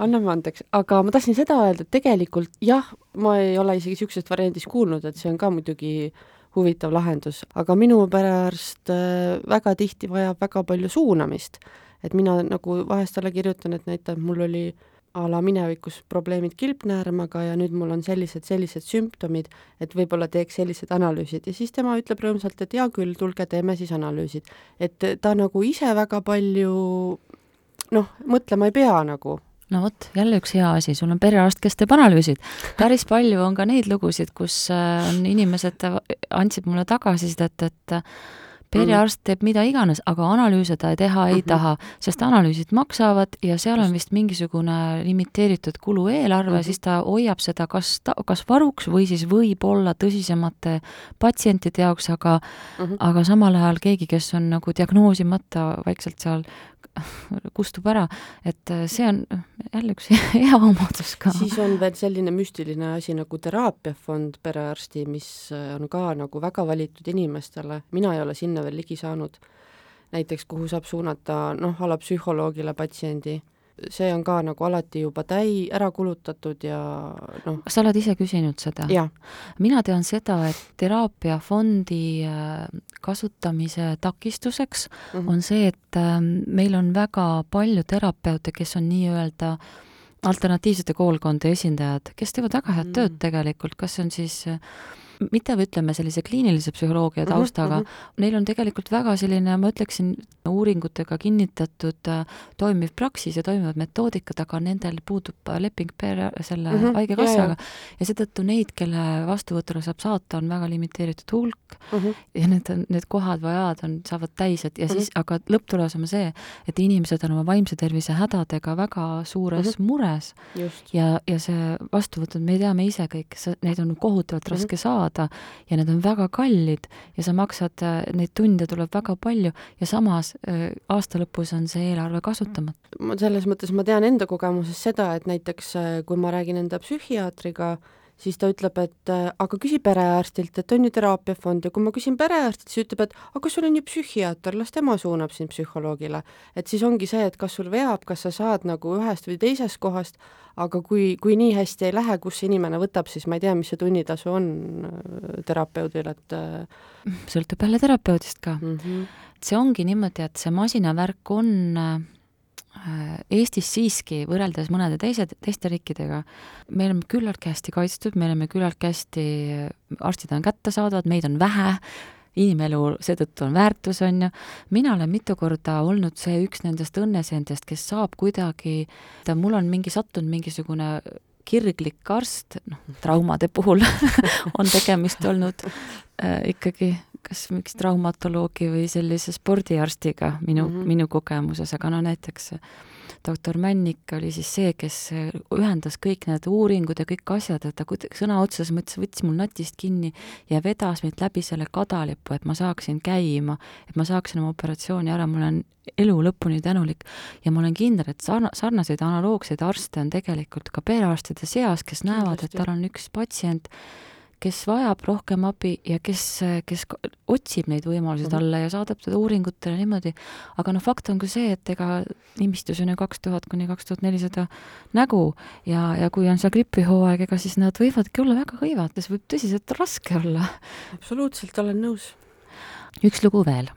anname andeks, aga ma tahtsin seda öelda, et tegelikult jah, ma ei ole isegi niisugusest variandist kuulnud, et see on ka muidugi huvitav lahendus, aga minu perearst äh, väga tihti vajab väga palju suunamist. et mina nagu vahest talle kirjutan, et näitab, mul oli a la minevikus probleemid kilpnäärmega ja nüüd mul on sellised, sellised sümptomid, et võib-olla teeks sellised analüüsid ja siis tema ütleb rõõmsalt, et hea küll, tulge, teeme siis analüüsid. et ta nagu ise väga palju noh, mõtlema ei pea nagu no vot, jälle üks hea asi, sul on perearst, kes teeb analüüsid. päris palju on ka neid lugusid, kus äh, on inimesed, andsid mulle tagasisidet, et perearst teeb mida iganes, aga analüüse ta teha ei mm -hmm. taha, sest analüüsid maksavad ja seal on vist mingisugune limiteeritud kulueelarve mm, -hmm. siis ta hoiab seda kas ta, kas varuks või siis võib-olla tõsisemate patsientide jaoks, aga mm -hmm. aga samal ajal keegi, kes on nagu diagnoosimata vaikselt seal kustub ära, et äh, see on jälle üks hea omadus ka. siis on veel selline müstiline asi nagu teraapiafond perearsti, mis äh, on ka nagu väga valitud inimestele, mina ei ole sinna veel ligi saanud. näiteks, kuhu saab suunata noh, a la psühholoogile patsiendi see on ka nagu alati juba täi-, ära kulutatud ja noh. sa oled ise küsinud seda? mina tean seda, et teraapiafondi äh, kasutamise takistuseks mm -hmm. on see, et ähm, meil on väga palju terapeute, kes on nii-öelda alternatiivsete koolkondade esindajad, kes teevad väga head mm -hmm. tööd tegelikult, kas see on siis äh, mitte ütleme sellise kliinilise psühholoogia mhm, taustaga mm, -hmm. neil on tegelikult väga selline, ma ütleksin, uuringutega kinnitatud äh, toimiv praksis ja toimivad metoodikad, aga nendel puudub leping pere, selle mm -hmm. haigekassaga ja seetõttu neid, kelle vastuvõtule saab saata, on väga limiteeritud hulk mm -hmm. ja need on, need kohad või ajad on, saavad täis, et ja siis mm, -hmm. aga lõpptulemus on see, et inimesed on oma vaimse tervise hädadega väga suures mm -hmm. mures Just. ja, ja see vastuvõtud, me teame ise kõik, neid on kohutavalt mm -hmm. raske saada, saada ja need on väga kallid ja sa maksad, äh, neid tunde tuleb väga palju ja samas äh, aasta lõpus on see eelarve kasutamata. ma selles mõttes, ma tean enda kogemusest seda, et näiteks äh, kui ma räägin enda psühhiaatriga, siis ta ütleb, et aga küsi perearstilt, et on ju teraapiafond ja kui ma küsin perearstilt, siis ütleb, et aga sul on ju psühhiaater, las tema suunab sind psühholoogile. et siis ongi see, et kas sul veab, kas sa saad nagu ühest või teisest kohast, aga kui, kui nii hästi ei lähe, kus see inimene võtab, siis ma ei tea, mis see tunnitasu on äh, terapeudil, et äh, sõltub jälle terapeudist ka mm. -hmm. see ongi niimoodi, et see masinavärk on äh, Eestis siiski, võrreldes mõnede teise, teiste riikidega, me oleme küllaltki hästi kaitstud, me oleme küllaltki hästi, arstid on kättesaadavad, meid on vähe, inimelu seetõttu on väärtus, on ju. mina olen mitu korda olnud see üks nendest õnneseentest, kes saab kuidagi, mul on mingi sattunud mingisugune kirglik arst, noh, traumade puhul on tegemist olnud äh, ikkagi kas miks traumatoloogi või sellise spordiarstiga minu mm, -hmm. minu kogemuses, aga no näiteks doktor Männik oli siis see, kes ühendas kõik need uuringud ja kõik asjad, et ta sõna otseses mõttes võttis mul natist kinni ja vedas mind läbi selle kadalipu, et ma saaksin käima, et ma saaksin oma operatsiooni ära, ma olen elu lõpuni tänulik ja ma olen kindel, et sarna-, sarnaseid analoogseid arste on tegelikult ka perearstide seas, kes näevad, et tal on üks patsient, kes vajab rohkem abi ja kes, kes otsib neid võimalusi mhm. talle ja saadab teda uuringutele niimoodi, aga noh, fakt on ka see, et ega nimistus on ju kaks tuhat kuni kaks tuhat nelisada nägu ja, ja kui on see gripihooaeg, ega siis nad võivadki olla väga see võib tõsiselt raske olla. absoluutselt, olen nõus. üks lugu veel.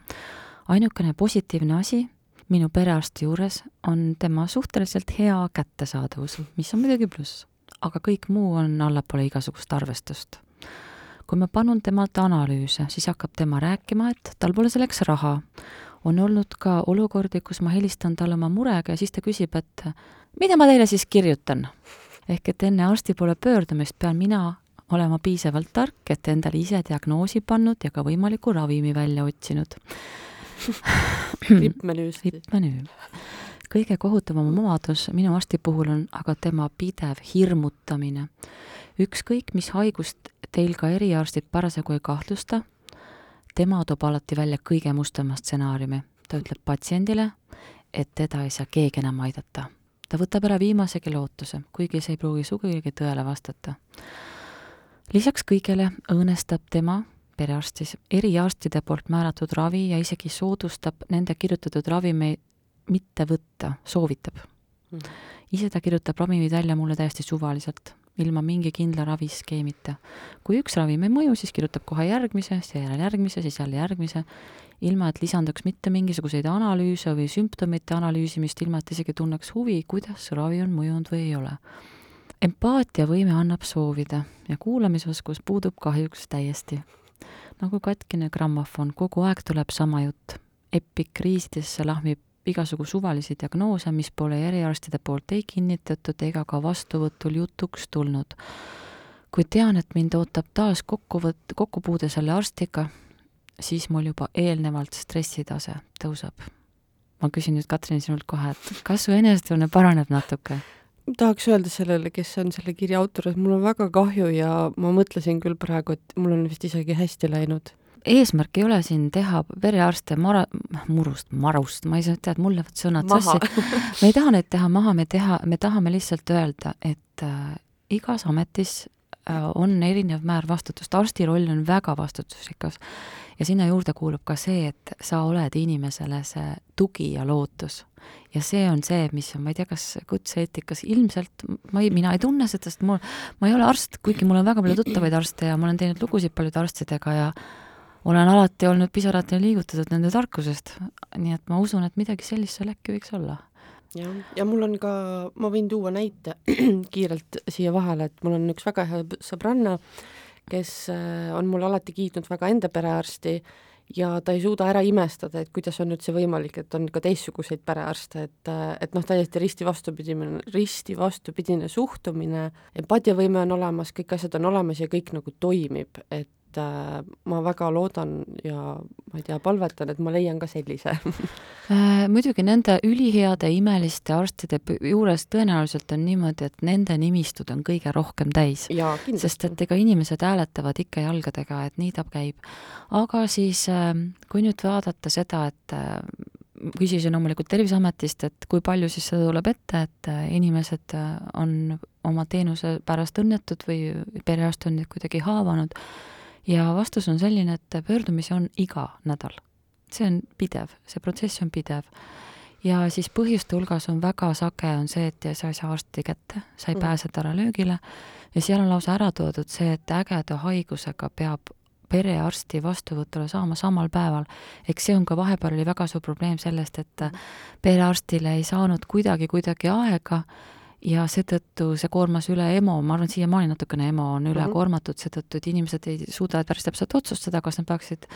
ainukene positiivne asi minu perearsti juures on tema suhteliselt hea kättesaadavus, mis on muidugi pluss aga kõik muu on allapoole igasugust arvestust kui ma palun temalt analüüse, siis hakkab tema rääkima, et tal pole selleks raha. on olnud ka olukordi, kus ma helistan talle oma murega ja siis ta küsib, et mida ma teile siis kirjutan. ehk et enne arsti poole pöördumist pean mina olema piisavalt tark, et endale ise diagnoosi pannud ja ka võimaliku ravimi välja otsinud rippmenüüst. rippmenüü kõige kohutavam omadus minu arsti puhul on aga tema pidev hirmutamine. Ükskõik, mis haigust teil ka eriarstid parasjagu ei kahtlusta, tema toob alati välja kõige mustama stsenaariumi. ta ütleb patsiendile, et teda ei saa keegi enam aidata. ta võtab ära viimasegi lootuse, kuigi see ei pruugi sugugi tõele vastata. lisaks kõigele õõnestab tema perearstis eriarstide poolt määratud ravi ja isegi soodustab nende kirjutatud ravimeid mitte võtta, soovitab mm. ise ta kirjutab ravimid välja mulle täiesti suvaliselt ilma mingi kindla raviskeemita. kui üks ravim ei mõju, siis kirjutab kohe järgmise, seejärel järgmise, siis jälle järgmise, ilma et lisanduks mitte mingisuguseid analüüse või sümptomite analüüsimist, ilma et isegi tunneks huvi, kuidas ravi on mõjunud või ei ole. empaatiavõime annab soovida ja kuulamisoskus puudub kahjuks täiesti. nagu katkine grammofon, kogu aeg tuleb sama jutt. epikriisidesse lahmib igasugu suvalisi diagnoose, mis pole eriarstide poolt ei kinnitatud ega ka vastuvõtul jutuks tulnud. kui tean, et mind ootab taas kokkuvõtt, kokkupuude selle arstiga, siis mul juba eelnevalt stressitase tõuseb. ma küsin nüüd, Katrin, sinult kohe, et kas su enesetunne paraneb natuke? tahaks öelda sellele, kes on selle kirja autor, et mul on väga kahju ja ma mõtlesin küll praegu, et mul on vist isegi hästi läinud eesmärk ei ole siin teha perearste mara-, murust, marust, ma ei saa, tead, mul lähevad sõnad sassi. me ei taha neid teha maha, me teha, me tahame lihtsalt öelda, et äh, igas ametis äh, on erinev määr vastutust, arsti roll on väga vastutusrikas. ja sinna juurde kuulub ka see, et sa oled inimesele see tugi ja lootus. ja see on see, mis on, ma ei tea, kas kutse-eetikas ilmselt, ma ei, mina ei tunne seda, sest mul, ma ei ole arst, kuigi mul on väga palju tuttavaid arste ja ma olen teinud lugusid paljude arstidega ja olen alati olnud pisarateni liigutatud nende tarkusest, nii et ma usun, et midagi sellist seal äkki võiks olla. jah, ja mul on ka, ma võin tuua näite kiirelt siia vahele, et mul on üks väga hea sõbranna, kes äh, on mul alati kiitnud väga enda perearsti ja ta ei suuda ära imestada, et kuidas on üldse võimalik, et on ka teistsuguseid perearste, et, äh, et noh, täiesti risti vastupidine, risti vastupidine suhtumine, empaatiavõime on olemas, kõik asjad on olemas ja kõik nagu toimib, et et äh, ma väga loodan ja ma ei tea, palvetan, et ma leian ka sellise äh, muidugi nende üliheade imeliste arstide juures tõenäoliselt on niimoodi, et nende nimistud on kõige rohkem täis. sest et ega inimesed hääletavad ikka jalgadega, et nii ta käib. aga siis, äh, kui nüüd vaadata seda, et küsisin loomulikult Terviseametist, et kui palju siis seda tuleb ette, et inimesed on oma teenuse pärast õnnetud või perearst on neid kuidagi haavanud ja vastus on selline, et pöördumisi on iga nädal. see on pidev, see protsess on pidev. ja siis põhjuste hulgas on väga sage, on see, et sa ei saa arsti kätte, sa ei mm. pääse ära löögile ja seal on lausa ära toodud see, et ägeda haigusega peab perearsti vastuvõtule saama samal päeval. eks see on ka vahepeal oli väga suur probleem sellest, et mm. perearstile ei saanud kuidagi, kuidagi aega ja seetõttu see koormas üle EMO, ma arvan, siiamaani natukene EMO on üle mm -hmm. koormatud seetõttu, et inimesed ei suuda päris täpselt otsustada, kas nad peaksid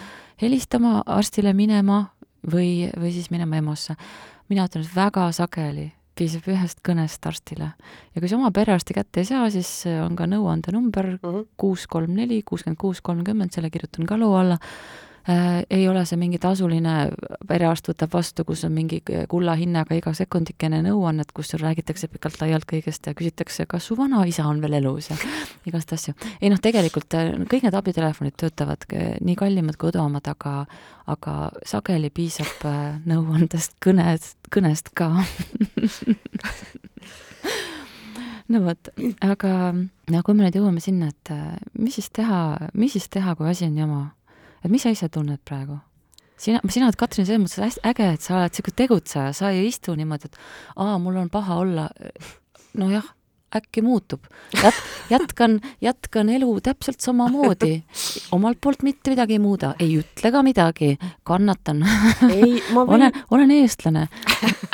helistama arstile minema või, või siis minema EMO-sse. mina ütlen, et väga sageli piisab ühest kõnest arstile. ja kui sa oma perearsti kätte ei saa, siis on ka nõuandenumber mhm. kuus kolm neli, kuuskümmend kuus kolmkümmend, selle kirjutan ka loo alla ei ole see mingi tasuline, perearst võtab vastu, kus on mingi kulla hinnaga iga sekundikene nõuannet, kus räägitakse pikalt-laialt kõigest ja küsitakse, kas su vanaisa on veel elus ja igast asju. ei noh, tegelikult äh, kõik need abitelefonid töötavad nii kallimad kui odavamad, aga aga sageli piisab äh, nõuandest kõnest, kõnest ka no vot, aga no kui me nüüd jõuame sinna, et äh, mis siis teha, mis siis teha, kui asi on jama? Et mis sa ise tunned praegu? sina, sina oled, Katrin, selles mõttes hästi äge, et sa oled niisugune tegutseja, sa ei istu niimoodi, et aa, mul on paha olla. nojah, äkki muutub. Jät-, jätkan, jätkan elu täpselt samamoodi. omalt poolt mitte midagi ei muuda, ei ütle ka midagi, kannatan. Võin... olen, olen eestlane.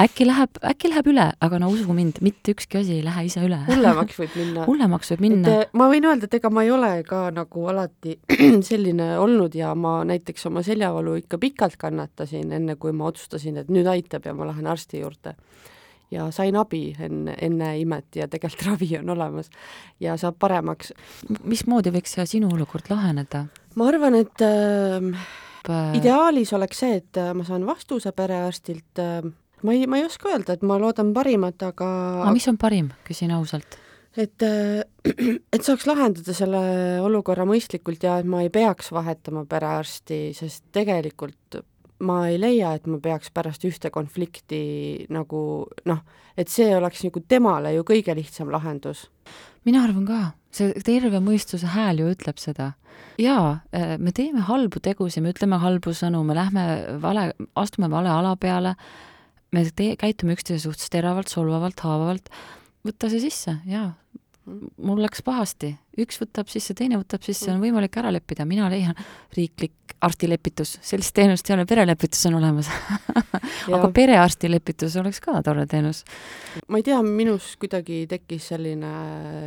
äkki läheb, äkki läheb üle, aga no usu mind, mitte ükski asi ei lähe ise üle. hullemaks võib minna. hullemaks võib minna. Eh, ma võin öelda, et ega ma ei ole ka nagu alati selline olnud ja ma näiteks oma seljavalu ikka pikalt kannatasin, enne kui ma otsustasin, et nüüd aitab ja ma lähen arsti juurde ja sain abi enne, enne imet ja tegelikult ravi on olemas ja saab paremaks. mismoodi võiks sinu olukord laheneda? ma arvan, et äh, ideaalis oleks see, et äh, ma saan vastuse perearstilt äh, ma ei, ma ei oska öelda, et ma loodan parimat, aga aga mis on parim, küsin ausalt? et, et saaks lahendada selle olukorra mõistlikult ja et ma ei peaks vahetama perearsti, sest tegelikult ma ei leia, et ma peaks pärast ühte konflikti nagu noh, et see oleks nagu temale ju kõige lihtsam lahendus. mina arvan ka, see terve mõistuse hääl ju ütleb seda. jaa, äh, me teeme halbu tegusid, me ütleme halbu sõnu, me lähme vale, astume vale ala peale, me tee-, käitume üksteise suhtes teravalt, solvavalt, haavavalt, võta see sisse, jaa, mul läks pahasti, üks võtab sisse, teine võtab sisse, on võimalik ära leppida, mina leian riiklik arstilepitus, sellist teenust ei ole, perelepitus on olemas. Aga perearstilepitus oleks ka tore teenus. ma ei tea, minus kuidagi tekkis selline,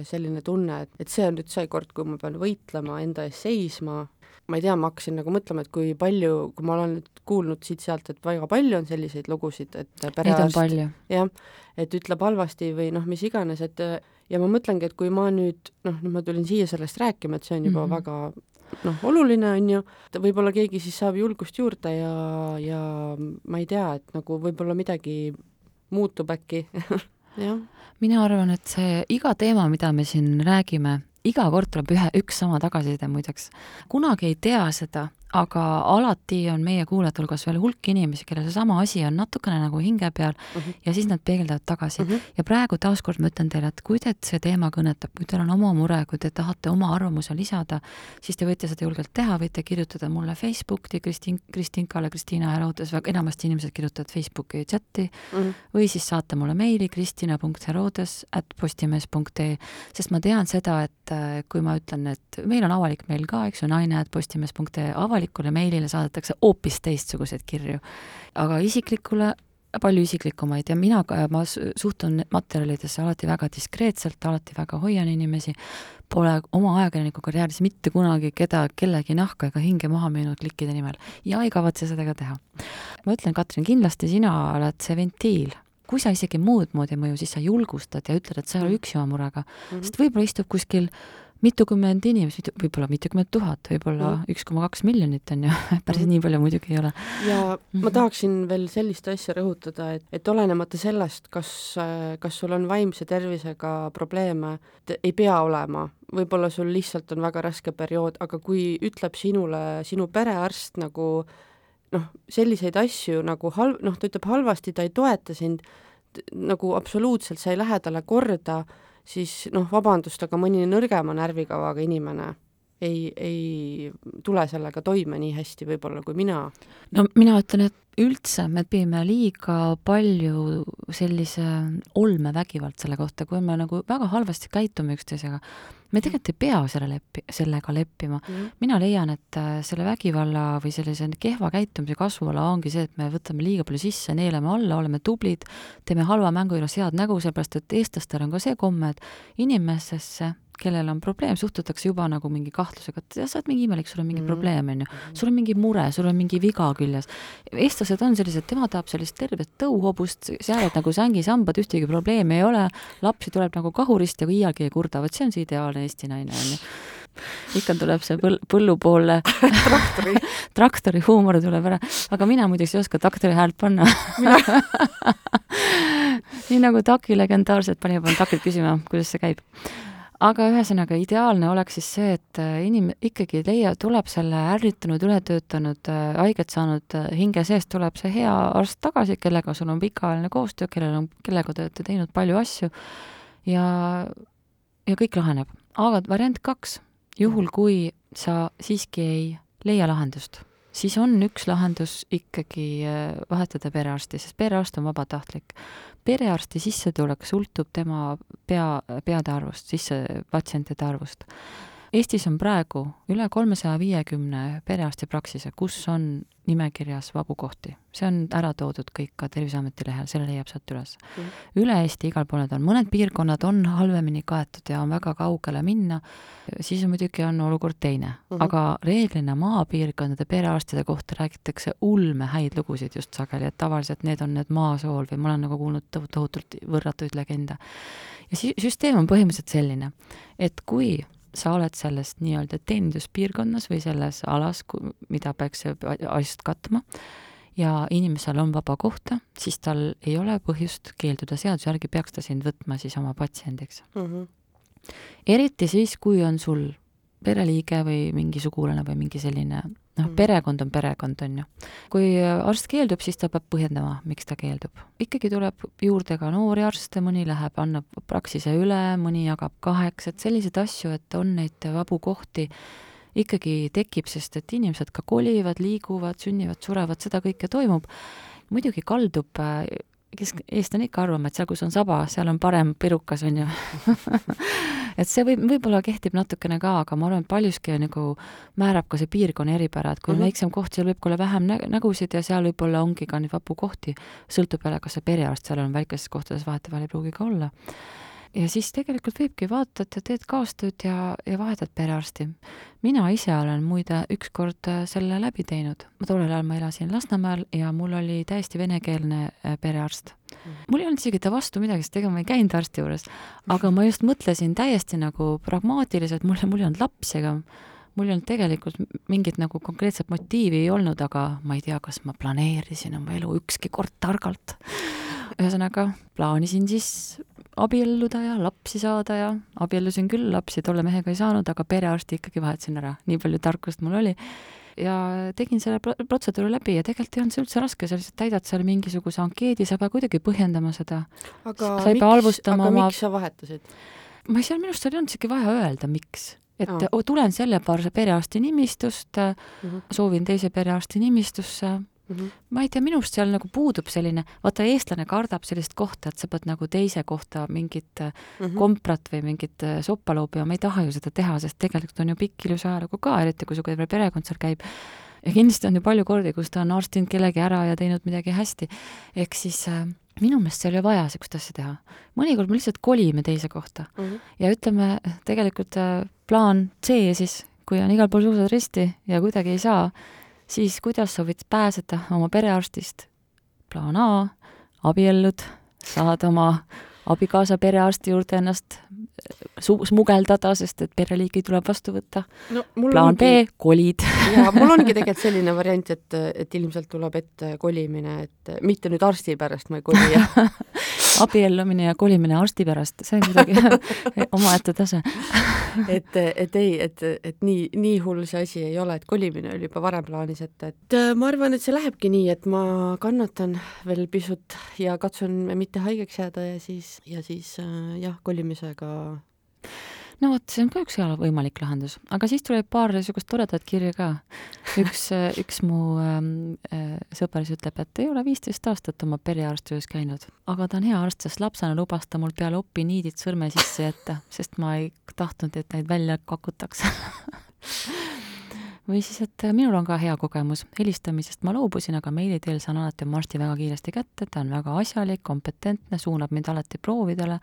selline tunne, et, et see on nüüd see kord, kui ma pean võitlema, enda eest seisma, ma ei tea, ma hakkasin nagu mõtlema, et kui palju, kui ma olen nüüd kuulnud siit-sealt, et väga palju on selliseid lugusid, et perearst jah, et ütleb halvasti või noh, mis iganes, et ja ma mõtlengi, et kui ma nüüd noh, nüüd ma tulin siia sellest rääkima, et see on juba mm -hmm. väga noh, oluline on ju, võib-olla keegi siis saab julgust juurde ja, ja ma ei tea, et nagu võib-olla midagi muutub äkki jah. mina arvan, et see iga teema, mida me siin räägime, iga kord tuleb ühe, üks sama tagasiside muideks. kunagi ei tea seda, aga alati on meie kuulajate hulgas veel hulk inimesi, kellel seesama asi on natukene nagu hinge peal mm -hmm. ja siis nad peegeldavad tagasi mm. -hmm. ja praegu taaskord ma ütlen teile, et kui teid see teema kõnetab, kui teil on oma mure, kui te tahate oma arvamuse lisada, siis te võite seda julgelt teha, võite kirjutada mulle Facebooki, Kristiin, Kristinkale, Kristiina Herodes, väga enamasti inimesed kirjutavad Facebooki chati mm -hmm. või siis saate mulle meili kristina.herodes at postimees.ee, sest ma tean seda, et äh, kui ma ütlen, et meil on avalik meil ka, eks ju, naine at postimees.ee avalik avalikule meilile saadetakse hoopis teistsuguseid kirju. aga isiklikule palju isiklikumaid ja mina, ma suhtun materjalidesse alati väga diskreetselt, alati väga hoian inimesi, pole oma ajakirjaniku karjääris mitte kunagi keda, kellegi nahka ega hinge maha müünud klikkide nimel ja ei kavatse seda ka teha. ma ütlen, Katrin, kindlasti sina oled see ventiil, kui sa isegi muud moodi ei mõju, siis sa julgustad ja ütled, et sa ei ole mm. üksi oma murega mm, -hmm. sest võib-olla istub kuskil mitukümmend inimest, võib-olla mitukümmend tuhat, võib-olla mm. üks koma kaks miljonit on ju, päris mm. nii palju muidugi ei ole. ja mm -hmm. ma tahaksin veel sellist asja rõhutada, et, et olenemata sellest, kas, kas sul on vaimse tervisega probleeme, ei pea olema, võib-olla sul lihtsalt on väga raske periood, aga kui ütleb sinule sinu perearst nagu noh, selliseid asju nagu halb, noh, ta ütleb halvasti, ta ei toeta sind, nagu absoluutselt, sa ei lähe talle korda siis noh, vabandust, aga mõni nõrgema närvikavaga inimene ei, ei tule sellega toime nii hästi võib-olla kui mina. no mina ütlen, et üldse me õpime liiga palju sellise olmevägivald selle kohta, kui me nagu väga halvasti käitume üksteisega. me tegelikult ei pea selle leppi-, sellega leppima mm.. mina leian, et äh, selle vägivalla või sellise kehva käitumise kasvuala ongi see, et me võtame liiga palju sisse, neelame alla, oleme tublid, teeme halva mängu juures head nägu, sellepärast et eestlastel on ka see komme, et inimesesse kellel on probleem, suhtutakse juba nagu mingi kahtlusega, et sa oled mingi imelik, sul on mingi mm. probleem, on ju. sul on mingi mure, sul on mingi viga küljes. eestlased on sellised, tema tahab sellist tervet tõuhobust, seal nagu sängis-hambad, ühtegi probleemi ei ole, lapsi tuleb nagu kahurist ja iialgi ei kurda, vot see on see ideaalne Eesti naine, on ju ikka tuleb see põl-, põllupoolne traktori. Traktori huumor tuleb ära, aga mina muideks ei oska traktori häält panna. Nii nagu Taki legendaarselt pani, pean Takilt küsima, kuidas see käib aga ühesõnaga, ideaalne oleks siis see, et äh, inim-, ikkagi leia, tuleb selle ärritunud, ületöötanud, äh, haiget saanud äh, hinge seest, tuleb see hea arst tagasi, kellega sul on pikaajaline koostöö, kellel on, kellega te olete teinud palju asju ja, ja kõik laheneb. aga variant kaks, juhul kui sa siiski ei leia lahendust siis on üks lahendus ikkagi äh, vahetada perearsti, sest perearst on vabatahtlik. perearsti sissetulek sõltub tema pea, peade arvust, sisse patsientide arvust Eestis on praegu üle kolmesaja viiekümne perearstipraksise, kus on nimekirjas vabu kohti. see on ära toodud kõik ka Terviseameti lehel, selle leiab sealt üles mm.. üle Eesti igal pool need on, mõned piirkonnad on halvemini kaetud ja on väga kaugele minna, siis on muidugi on olukord teine mm. -hmm. aga reeglina maapiirkondade perearstide kohta räägitakse ulmehäid lugusid just sageli, et tavaliselt need on need maasool või ma olen nagu kuulnud tohutult võrratuid legende. ja si-, süsteem on põhimõtteliselt selline, et kui sa oled selles nii-öelda teeninduspiirkonnas või selles alas, mida peaks asjast katma, ja inimesel on vaba kohta, siis tal ei ole põhjust keelduda, seaduse järgi peaks ta sind võtma siis oma patsiendiks mm. -hmm. eriti siis, kui on sul pereliige või mingi sugulane või mingi selline noh, mm. perekond on perekond, on ju. kui arst keeldub, siis ta peab põhjendama, miks ta keeldub. ikkagi tuleb juurde ka noori arste, mõni läheb, annab praksise üle, mõni jagab kaheks, et selliseid asju, et on neid vabu kohti, ikkagi tekib, sest et inimesed ka kolivad, liiguvad, sünnivad, surevad, seda kõike toimub. muidugi kaldub kes eestlane ikka arvama, et seal, kus on saba, seal on parem pirukas, on ju et see võib, võib-olla kehtib natukene ka, aga ma arvan, et paljuski nagu määrab ka see piirkonna eripära, et kui on mm -hmm. väiksem koht, seal võib olla vähem nä nägusid ja seal võib-olla ongi ka neid vabu kohti, sõltub jälle, kas see perearst seal on, väikestes kohtades vahetevahel ei pruugi ka olla ja siis tegelikult võibki, vaatad ja teed kaastööd ja, ja vahetad perearsti. mina ise olen muide ükskord äh, selle läbi teinud. tollel ajal ma elasin Lasnamäel ja mul oli täiesti venekeelne äh, perearst mm.. mul ei olnud isegi ta vastu midagi, sest ega ma ei käinud arsti juures, aga ma just mõtlesin täiesti nagu pragmaatiliselt, mul, mul ei olnud lapsi ega mul ei olnud tegelikult mingit nagu konkreetset motiivi ei olnud, aga ma ei tea, kas ma planeerisin oma elu ükski kord targalt. ühesõnaga, plaanisin siis abielluda ja lapsi saada ja abiellusin küll, lapsi tolle mehega ei saanud, aga perearsti ikkagi vahetasin ära, nii palju tarkust mul oli. ja tegin selle protseduuri läbi ja tegelikult ei olnud see üldse raske, sa lihtsalt täidad seal mingisuguse ankeedi, sa ei pea kuidagi põhjendama seda. aga, miks, aga oma... miks sa vahetasid? ma ei tea, minu arust ei olnud isegi vaja öelda, miks et oh. tulen selle perearsti nimistust mm, -hmm. soovin teise perearsti nimistusse mm. -hmm. ma ei tea, minu arust seal nagu puudub selline, vaata, eestlane kardab sellist kohta, et sa pead nagu teise kohta mingit mm -hmm. komprat või mingit äh, soppa loopima, ma ei taha ju seda teha, sest tegelikult on ju pikk ilus ajalugu ka, eriti kui su perekond seal käib. ja kindlasti on ju palju kordi, kus ta on arstinud kellegi ära ja teinud midagi hästi. ehk siis äh, minu meelest seal ei ole vaja niisugust asja teha. mõnikord me lihtsalt kolime teise kohta mm -hmm. ja ütleme tegelikult äh, plaan C siis, kui on igal pool suusad risti ja kuidagi ei saa, siis kuidas sa võid pääseda oma perearstist? plaan A, abiellud, saad oma abikaasa perearsti juurde ennast su-, smugeldada, sest et pereliiki tuleb vastu võtta no,. plaan ongi... B, kolid. jaa, mul ongi tegelikult selline variant, et, et ilmselt tuleb ette kolimine, et mitte nüüd arsti pärast ma ei koli abiellumine ja kolimine arsti pärast, see on kuidagi omaette tase. Et, et ei, et, et nii, nii hull see asi ei ole, et kolimine oli juba varem plaanis, et, et ma arvan, et see lähebki nii, et ma kannatan veel pisut ja katsun mitte haigeks jääda ja siis, ja siis jah, kolimisega no vot, see on ka üks hea võimalik lahendus, aga siis tuleb paar niisugust toredat kirja ka. üks, üks mu ähm, äh, sõber siis ütleb, et ei ole viisteist aastat oma perearsti juures käinud, aga ta on hea arst, sest lapsena lubas ta mul peale opi niidid sõrme sisse jätta, sest ma ei tahtnud, et neid välja kakutakse või siis, et minul on ka hea kogemus, helistamisest. Ma loobusin, aga meili teel saan alati oma arsti väga kiiresti kätte, ta on väga asjalik, kompetentne, suunab mind alati proovidele,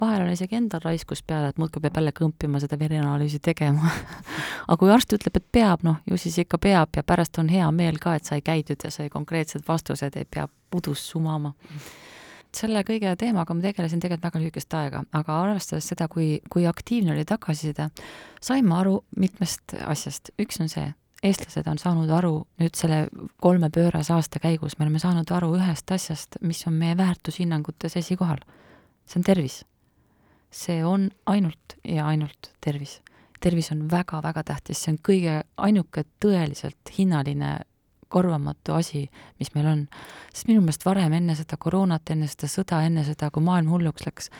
vahel on isegi endal raiskus peale, et muudkui peab jälle kõmpima seda vereanalüüsi tegema. Aga kui arst ütleb, et peab, noh, ju siis ikka peab ja pärast on hea meel ka, et sai käidud ja sai konkreetsed vastused, ei pea udus sumama selle kõige teemaga ma tegelesin tegelikult väga lühikest aega, aga arvestades seda, kui, kui aktiivne oli tagasiside, sain ma aru mitmest asjast. üks on see, eestlased on saanud aru nüüd selle kolme pöörase aasta käigus, me oleme saanud aru ühest asjast, mis on meie väärtushinnangutes esikohal. see on tervis. see on ainult ja ainult tervis. tervis on väga-väga tähtis, see on kõige ainuke tõeliselt hinnaline korvamatu asi, mis meil on. sest minu meelest varem, enne seda koroonat, enne seda sõda, enne seda, kui maailm hulluks läks,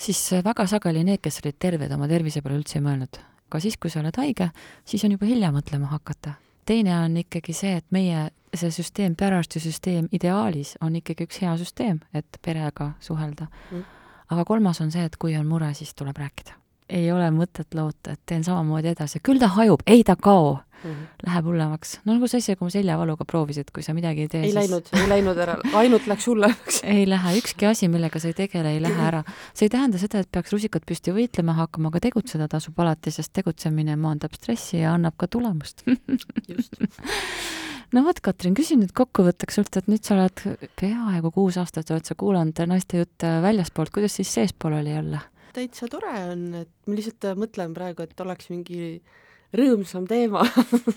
siis väga sageli need, kes olid terved, oma tervise peale üldse ei mõelnud. aga siis, kui sa oled haige, siis on juba hilja mõtlema hakata. teine on ikkagi see, et meie see süsteem, perearstisüsteem ideaalis on ikkagi üks hea süsteem, et perega suhelda mm.. aga kolmas on see, et kui on mure, siis tuleb rääkida. ei ole mõtet loota, et teen samamoodi edasi, küll ta hajub, ei ta kao mm -hmm. läheb hullemaks. no nagu sa ise, kui ma seljavaluga proovisid, kui sa midagi ei tee, ei siis... läinud, ei läinud ära, ainult läks hullemaks ei lähe, ükski asi, millega sa ei tegele, ei lähe ära. see ei tähenda seda, et peaks rusikad püsti võitlema hakkama, aga tegutseda tasub alati, sest tegutsemine maandab stressi ja annab ka tulemust just no vot, Katrin, küsin nüüd kokkuvõtteks sult, et nüüd sa oled peaaegu kuus aastat oled sa kuulanud naiste jutte väljaspoolt, kuidas siis seespool oli jälle? täitsa tore on, et ma lihtsalt mõtlen praegu, et oleks mingi rõõmsam teema.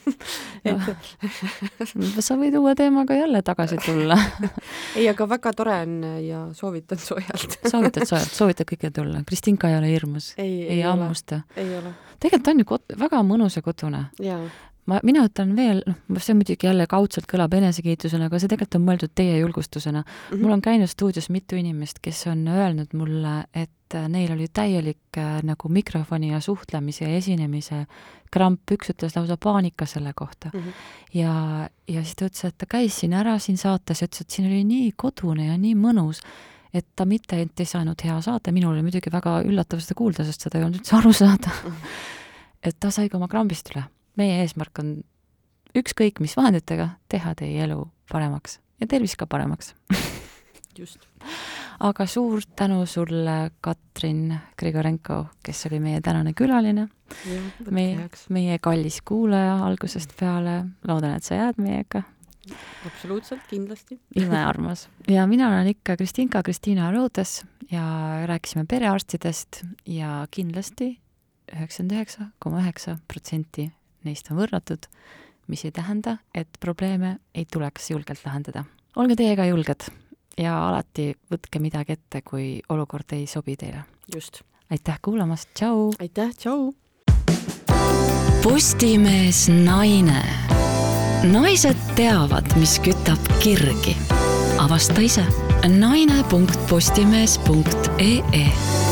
Et sa võid uue teemaga jälle tagasi tulla. Ei, aga väga tore on ja soovitan soojalt. Soovitad soojalt, soovitad kõigile tulla, Kristinka ei ole hirmus, ei, ei, ei hammusta. tegelikult on ju kod-, väga mõnus ja kodune. ma, mina ütlen veel, noh, see muidugi jälle kaudselt kõlab enesekiitusena, aga see tegelikult on mõeldud teie julgustusena. Mm. -hmm. mul on käinud stuudios mitu inimest, kes on öelnud mulle, et neil oli täielik äh, nagu mikrofoni ja suhtlemise ja esinemise kramp, üks ütles lausa paanika selle kohta mm. -hmm. ja, ja siis ta ütles, et ta käis siin ära siin saates ja ütles, et siin oli nii kodune ja nii mõnus, et ta mitte ainult ei saanud hea saate, minul oli muidugi väga üllatav seda kuulda, sest seda ei olnud üldse aru saada. -hmm. et ta sai ka oma krambist üle meie eesmärk on ükskõik mis vahenditega teha teie elu paremaks ja tervis ka paremaks just. Aga suur tänu sulle, Katrin Grigorenko, kes oli meie tänane külaline. meie, meie kallis kuulaja algusest peale, loodan, et sa jääd meiega. absoluutselt, kindlasti. imearmas. ja mina olen ikka Kristinka Kristiina Roodes ja rääkisime perearstidest ja kindlasti üheksakümmend üheksa koma üheksa protsenti neist on võrratud, mis ei tähenda, et probleeme ei tuleks julgelt lahendada. olge teie ka julged ja alati võtke midagi ette, kui olukord ei sobi teile. just. aitäh kuulamast, tšau! aitäh, tšau! Postimees Naine. naised teavad, mis kütab kirgi. avasta ise naine.postimees.ee